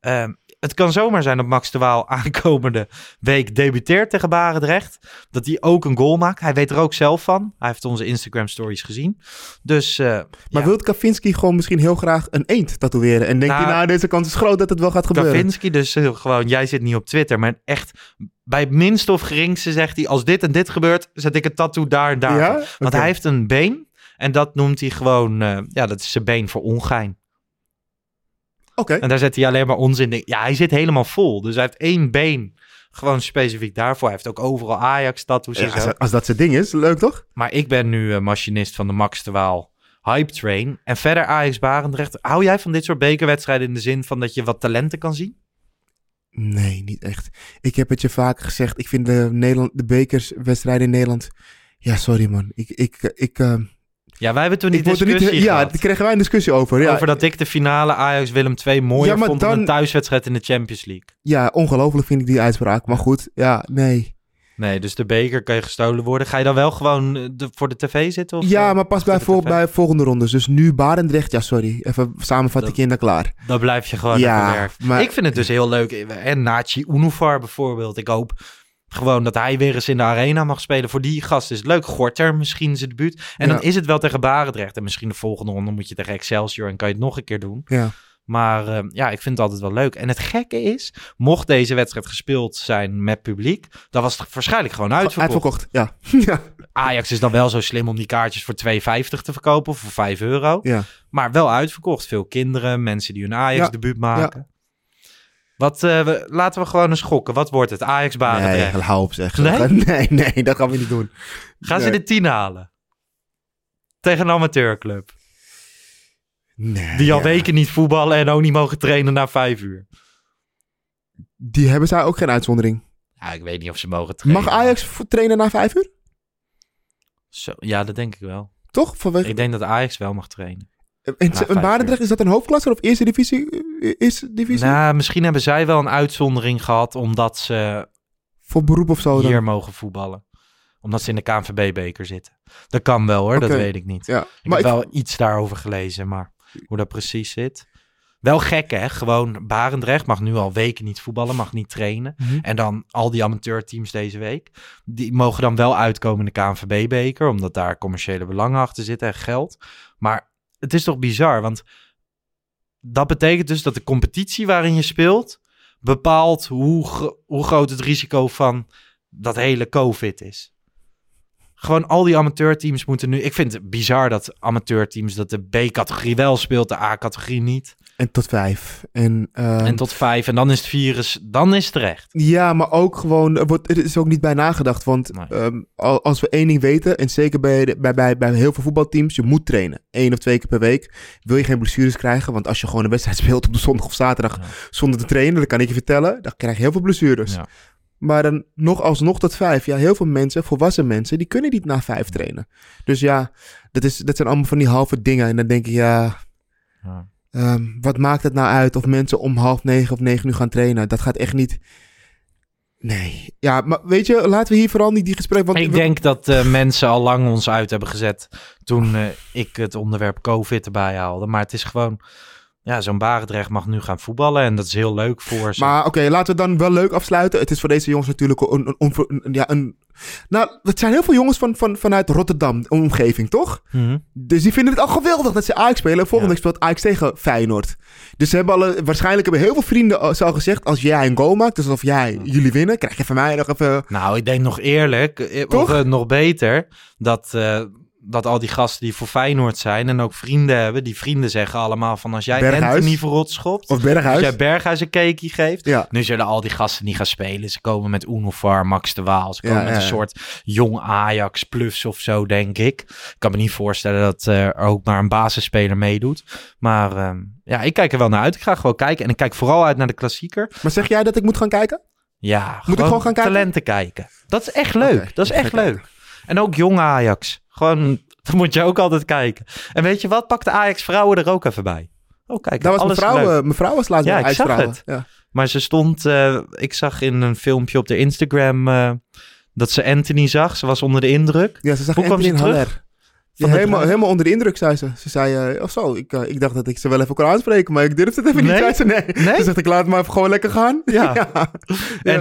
A: Ehm, het kan zomaar zijn dat Max de Waal aankomende week debuteert tegen Barendrecht. Dat hij ook een goal maakt. Hij weet er ook zelf van. Hij heeft onze Instagram stories gezien. Dus eh,
B: Maar
A: ja.
B: wil Kavinski gewoon misschien heel graag een eend tatoeëren? En denkt
A: Nou,
B: hij, nou, deze kans is groot dat het wel gaat gebeuren.
A: Kavinski, dus eh, gewoon, jij zit niet op Twitter, maar echt bij het minste of geringste zegt hij, als dit en dit gebeurt, zet ik een tattoo daar en daar.
B: Ja?
A: Want hij heeft een been en dat noemt hij gewoon, eh, ja, dat is zijn been voor ongein. En daar zet hij alleen maar onzin in. Ja, hij zit helemaal vol, dus hij heeft één been Gewoon specifiek daarvoor. Hij heeft ook overal Ajax-tattoos
B: Ja,
A: en
B: als, als dat zijn ding is, leuk toch?
A: Maar ik ben nu eh, machinist van de Max de Waal Hype Train. En verder Ajax Barendrecht. Hou jij van dit soort bekerwedstrijden in de zin van dat je wat talenten kan zien?
B: Nee, niet echt. Ik heb het je vaker gezegd. Ik vind de, Nederland, de bekerswedstrijden in Nederland... Ja, sorry man. Ik, ik, ik, eh,
A: Ja, wij hebben toen die
B: ik
A: discussie
B: niet... Ja, daar kregen wij een discussie over. Ja,
A: Over dat ik de finale Ajax-Willem II mooier
B: Ja,
A: vond dan
B: dan-
A: een thuiswedstrijd in de Champions League.
B: ja ongelooflijk vind ik die uitspraak. Maar goed, ja, nee.
A: Nee, dus de beker kan je gestolen worden. Ga je dan wel gewoon eh, de- voor de tv zitten? Of
B: Ja, maar pas bij, vol, bij volgende rondes. Dus nu Barendrecht, ja sorry. Even samenvatting in en klaar.
A: Dan blijf je gewoon
B: Ja, maar-
A: Ik vind het dus heel leuk. En Nachi Unuvar bijvoorbeeld. Ik hoop gewoon dat hij weer eens in de arena mag spelen. Voor die gast is het leuk. Gorter misschien zijn debuut. En
B: Ja.
A: dan is het wel tegen Barendrecht. En misschien de volgende ronde moet je tegen Excelsior en kan je het nog een keer doen.
B: Ja.
A: Maar eh, ja, ik vind het altijd wel leuk. En het gekke is, mocht deze wedstrijd gespeeld zijn met publiek, dan was het waarschijnlijk gewoon uitverkocht.
B: Uitverkocht, ja. ja.
A: Ajax is dan wel zo slim om die kaartjes voor 2,50 te verkopen voor 5 euro.
B: Ja.
A: Maar wel uitverkocht. Veel kinderen, mensen die hun Ajax-debuut maken. Wat, eh, we, laten we gewoon eens gokken. Wat wordt het? Ajax
B: Nee,
A: Barendrecht.
B: hou op zeg.
A: Nee?
B: nee, nee, dat gaan we niet doen.
A: Gaan ze
B: Nee.
A: de 10 halen? Tegen een amateurclub.
B: Nee,
A: Die al
B: ja.
A: weken niet voetballen en ook niet mogen trainen na 5 uur.
B: Die hebben zij ook geen uitzondering.
A: Ja, ik weet niet of ze mogen trainen.
B: Mag Ajax trainen na vijf uur?
A: Zo, ja, dat denk ik wel.
B: Toch? Vanwege...
A: Ik denk dat Ajax wel mag trainen.
B: En, Barendrecht, is dat een hoofdklasse of eerste divisie? eh, Eerste divisie?
A: Nou, misschien hebben zij wel een uitzondering gehad omdat ze
B: Voor beroep of zo dan?
A: hier mogen voetballen. Omdat ze in de KNVB-beker zitten. Dat kan wel hoor, dat weet ik niet.
B: Ja,
A: Ik
B: maar
A: heb
B: ik-
A: wel iets daarover gelezen, maar hoe dat precies zit. Wel gek hè, gewoon Barendrecht mag nu al weken niet voetballen, mag niet trainen.
B: Mhm.
A: En dan al die amateurteams deze week, die mogen dan wel uitkomen in de KNVB-beker, omdat daar commerciële belangen achter zitten en geld. Maar het is toch bizar, want dat betekent dus dat de competitie waarin je speelt bepaalt hoe, hoe groot het risico van dat hele COVID is. Gewoon al die amateurteams moeten nu. Ik vind het bizar dat amateurteams dat de B-categorie wel speelt, de A-categorie niet.
B: En tot vijf. En, ehm,
A: En tot vijf. En dan is het virus, dan is het terecht.
B: Ja, maar ook gewoon, er, wordt, er is ook niet bij nagedacht. Want
A: Nee.
B: ehm, al- als we één ding weten, en zeker bij, bij, bij, bij heel veel voetbalteams, je moet trainen. Eén of twee keer per week. Wil je geen blessures krijgen? Want als je gewoon een wedstrijd speelt op de zondag of zaterdag
A: Ja.
B: zonder te trainen, dan kan ik je vertellen, dan krijg je heel veel blessures.
A: Ja.
B: Maar dan nog alsnog tot vijf. Ja, heel veel mensen, volwassen mensen, die kunnen niet na vijf trainen. Dus ja, dat, is, dat zijn allemaal van die halve dingen. En dan denk je, ja,
A: Ja.
B: Ehm, wat maakt het nou uit of mensen om half negen of negen uur gaan trainen? Dat gaat echt niet. Nee. Ja, maar weet je, laten we hier vooral niet die gesprekken. Want
A: Ik
B: we-
A: denk dat eh, mensen al lang ons uit hebben gezet toen eh, ik het onderwerp COVID erbij haalde. Maar het is gewoon, ja, zo'n Barendrecht mag nu gaan voetballen en dat is heel leuk voor ze.
B: Maar oké, laten we dan wel leuk afsluiten. Het is voor deze jongens natuurlijk een. een, een, een- ja, een nou, het zijn heel veel jongens van, van, vanuit Rotterdam, omgeving, toch?
A: Mhm.
B: Dus die vinden het al geweldig dat ze Ajax spelen. En volgende
A: Ja.
B: week speelt Ajax tegen Feyenoord. Dus ze hebben alle, waarschijnlijk hebben heel veel vrienden al gezegd... als jij een goal maakt, dus alsof jij jullie winnen... krijg je van mij nog even...
A: Nou, ik denk nog eerlijk, eh,
B: Toch?
A: of eh, nog beter, dat, eh, dat al die gasten die voor Feyenoord zijn en ook vrienden hebben, die vrienden zeggen allemaal van als jij
B: Berghuis.
A: Anthony verrot schopt,
B: Of
A: als
B: Berghuis.
A: jij Berghuis een cakeie geeft,
B: Ja.
A: nu zullen al die gasten niet gaan spelen. Ze komen met Unovar, Max de Waal, ze komen
B: Ja,
A: met een soort jong Ajax plus of zo, denk ik. Ik kan me niet voorstellen dat eh, er ook maar een basisspeler meedoet. Maar ehm, ja, ik kijk er wel naar uit. Ik ga gewoon kijken en ik kijk vooral uit naar de klassieker.
B: Maar zeg jij dat ik moet gaan kijken?
A: Ja,
B: Moet ik gewoon gaan kijken?
A: talenten kijken. Dat is echt leuk. Dat is echt leuk. En ook jong Ajax. Gewoon, dat moet je ook altijd kijken. En weet je wat? Pak de Ajax vrouwen er ook even bij. Oh, kijk.
B: Dat was
A: alles
B: mevrouw,
A: leuk.
B: mevrouw was laatst
A: Ja,
B: bij
A: ik zag
B: Ajax-vrouwen.
A: het.
B: Ja.
A: Maar ze stond, eh, ik zag in een filmpje op de Instagram eh, dat ze Anthony zag. Ze was onder de indruk.
B: ja, ze zag
A: Hoe kwam
B: Anthony
A: ze
B: en
A: terug?
B: Ja, helemaal, onder de indruk, zei ze. Ze zei, of zo, ik, ik dacht dat ik ze wel even kon aanspreken, maar ik durfde het even
A: Nee?
B: niet. Zei ze, nee.
A: Nee?
B: Ze zegt, ik laat het maar even gewoon lekker gaan.
A: Ja.
B: ja.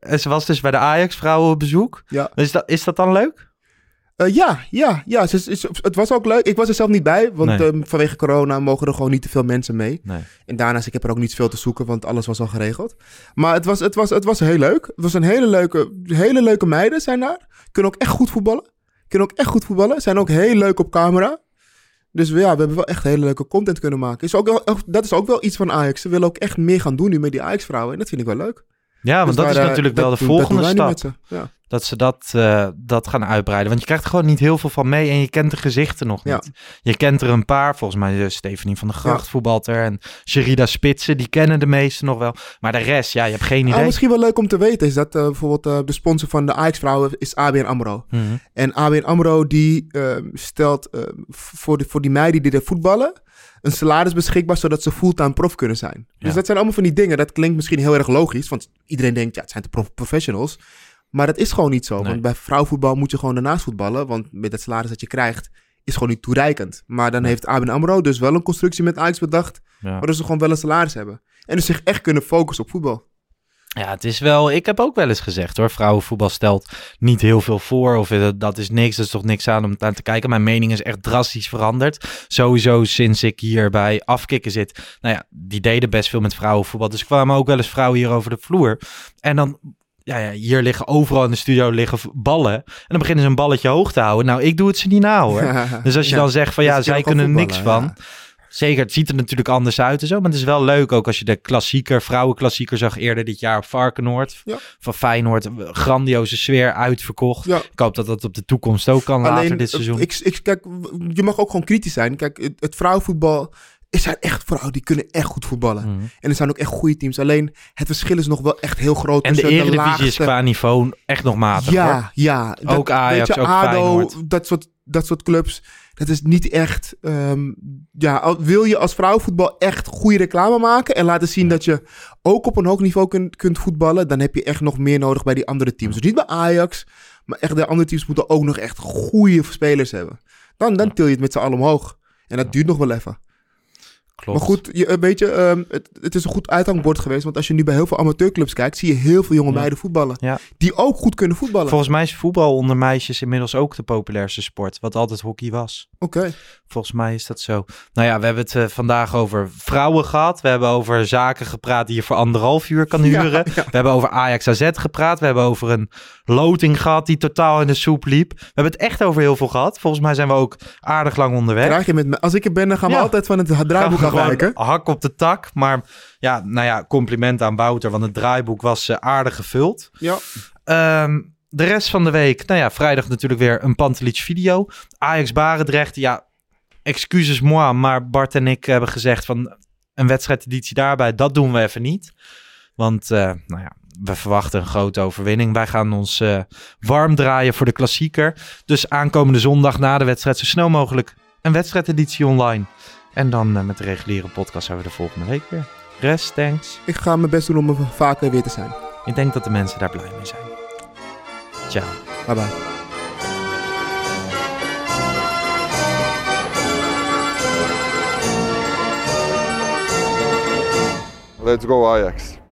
A: En ze was dus bij de Ajax vrouwen op bezoek.
B: Ja.
A: Is, dat, is dat dan leuk?
B: Eh, ja, ja, ja. Ze- het was ook leuk. Ik was er zelf niet bij, want
A: Nee.
B: ehm, vanwege corona mogen er gewoon niet te veel mensen mee.
A: Nee.
B: En daarnaast, ik heb er ook niet veel te zoeken, want alles was al geregeld. Maar het was, het was, het was heel leuk. Het was een hele leuke, hele leuke meiden zijn daar. Kunnen ook echt goed voetballen. Kunnen ook echt goed voetballen. Zijn ook heel leuk op camera. Dus ja, we hebben wel echt hele leuke content kunnen maken. Is ook wel, dat is ook wel iets van Ajax. Ze willen ook echt meer gaan doen nu met die Ajax-vrouwen. En dat vind ik wel leuk.
A: Ja, want
B: Dus
A: dat
B: daar,
A: is natuurlijk wel de volgende stap.
B: ze. Ja.
A: Dat ze dat, eh, dat gaan uitbreiden. Want je krijgt er gewoon niet heel veel van mee en je kent de gezichten nog
B: Ja.
A: niet. Je kent er een paar, volgens mij eh, Stephanie van der Gracht
B: Ja.
A: voetbalt er en Sherida Spitsen, die kennen de meesten nog wel. Maar de rest, ja, je hebt geen
B: Ah,
A: idee.
B: misschien wel leuk om te weten is dat eh, bijvoorbeeld de sponsor van de Ajax-vrouwen is ABN AMRO.
A: Mhm.
B: En ABN AMRO die stelt voor, de, voor die meiden die er voetballen een salaris beschikbaar zodat ze fulltime prof kunnen zijn. Dus dat zijn allemaal van die dingen. Dat klinkt misschien heel erg logisch, want iedereen denkt ja, het zijn de prof- professionals. Maar dat is gewoon niet zo.
A: Nee.
B: Want bij vrouwenvoetbal moet je gewoon daarnaast voetballen, want met het salaris dat je krijgt is gewoon niet toereikend. Maar dan heeft ABN AMRO dus wel een constructie met Ajax bedacht,
A: Ja.
B: waardoor ze gewoon wel een salaris hebben. En dus zich echt kunnen focussen op voetbal.
A: Ja, het is wel. Ik heb ook wel eens gezegd hoor. Vrouwenvoetbal stelt niet heel veel voor. Of eh, dat is niks. Dat is toch niks aan om aan te kijken. Mijn mening is echt drastisch veranderd. Sowieso sinds ik hier bij afkikken zit. Nou ja, die deden best veel met vrouwenvoetbal. Dus er kwamen ook wel eens vrouwen hier over de vloer. En dan. Ja, ja, hier liggen overal in de studio liggen ballen. En dan beginnen ze een balletje hoog te houden. Nou, ik doe het ze niet na hoor. Dus als je
B: Ja.
A: dan zegt van ja, zij
B: kunnen
A: er niks van. Zeker, het ziet er natuurlijk anders uit en zo. Maar het is wel leuk ook als je de klassieker, vrouwenklassieker zag eerder dit jaar op Varkenoord.
B: Ja.
A: Van Feyenoord, grandioze sfeer, uitverkocht.
B: Ja.
A: Ik hoop dat dat op de toekomst ook kan later dit seizoen.
B: Ik, ik, kijk, je mag ook gewoon kritisch zijn. Kijk, het, het vrouwenvoetbal. Er zijn echt vrouwen die kunnen echt goed voetballen.
A: Mhm.
B: En er zijn ook echt goede teams. Alleen het verschil is nog wel echt heel groot.
A: En de Eredivisie is qua niveau echt nog matig hoor.
B: Ja, ja. Dat-
A: Ook Ajax,
B: je,
A: ook
B: ADO,
A: Feyenoord.
B: dat soort, dat soort clubs. Dat is niet echt... ehm, ja, wil je als vrouwenvoetbal echt goede reclame maken... en laten zien dat je ook op een hoog niveau kunt, kunt voetballen... dan heb je echt nog meer nodig bij die andere teams. Dus niet bij Ajax... maar echt de andere teams moeten ook nog echt goede spelers hebben. Dan, dan til je het met z'n allen omhoog. En dat duurt nog wel even.
A: Klopt.
B: Maar goed, je, eh, weet je, ehm, het, het is een goed uithangbord geweest. Want als je nu bij heel veel amateurclubs kijkt... zie je heel veel jonge
A: Ja.
B: meiden voetballen.
A: Ja.
B: Die ook goed kunnen voetballen.
A: Volgens mij is voetbal onder meisjes inmiddels ook de populairste sport. Wat altijd hockey was.
B: Oké.
A: Volgens mij is dat zo. Nou ja, we hebben het eh, vandaag over vrouwen gehad. We hebben over zaken gepraat die je voor anderhalf uur kan huren.
B: ja.
A: We hebben over Ajax AZ gepraat. We hebben over een loting gehad die totaal in de soep liep. We hebben het echt over heel veel gehad. Volgens mij zijn we ook aardig lang onderweg.
B: Krijg je met me, als ik er ben, dan gaan we
A: Ja.
B: altijd van het draaiboek afwijken.
A: Hak op de tak. Maar ja, nou ja, compliment aan Wouter. Want het draaiboek was eh, aardig gevuld.
B: Ja.
A: Ehm, de rest van de week, nou ja, vrijdag natuurlijk weer een Pantelic video. Ajax Barendrecht, ja, excuses moi, maar Bart en ik hebben gezegd van een wedstrijdeditie daarbij, dat doen we even niet. Want, eh, nou ja, we verwachten een grote overwinning. Wij gaan ons eh, warm draaien voor de klassieker. Dus aankomende zondag na de wedstrijd zo snel mogelijk een wedstrijdeditie online. En dan eh, met de reguliere podcast zijn we de volgende week weer. Rest, thanks.
B: Ik ga mijn best doen om er vaker weer te zijn.
A: Ik denk dat de mensen daar blij mee zijn. Ciao.
B: Bye bye.
C: Let's go Ajax.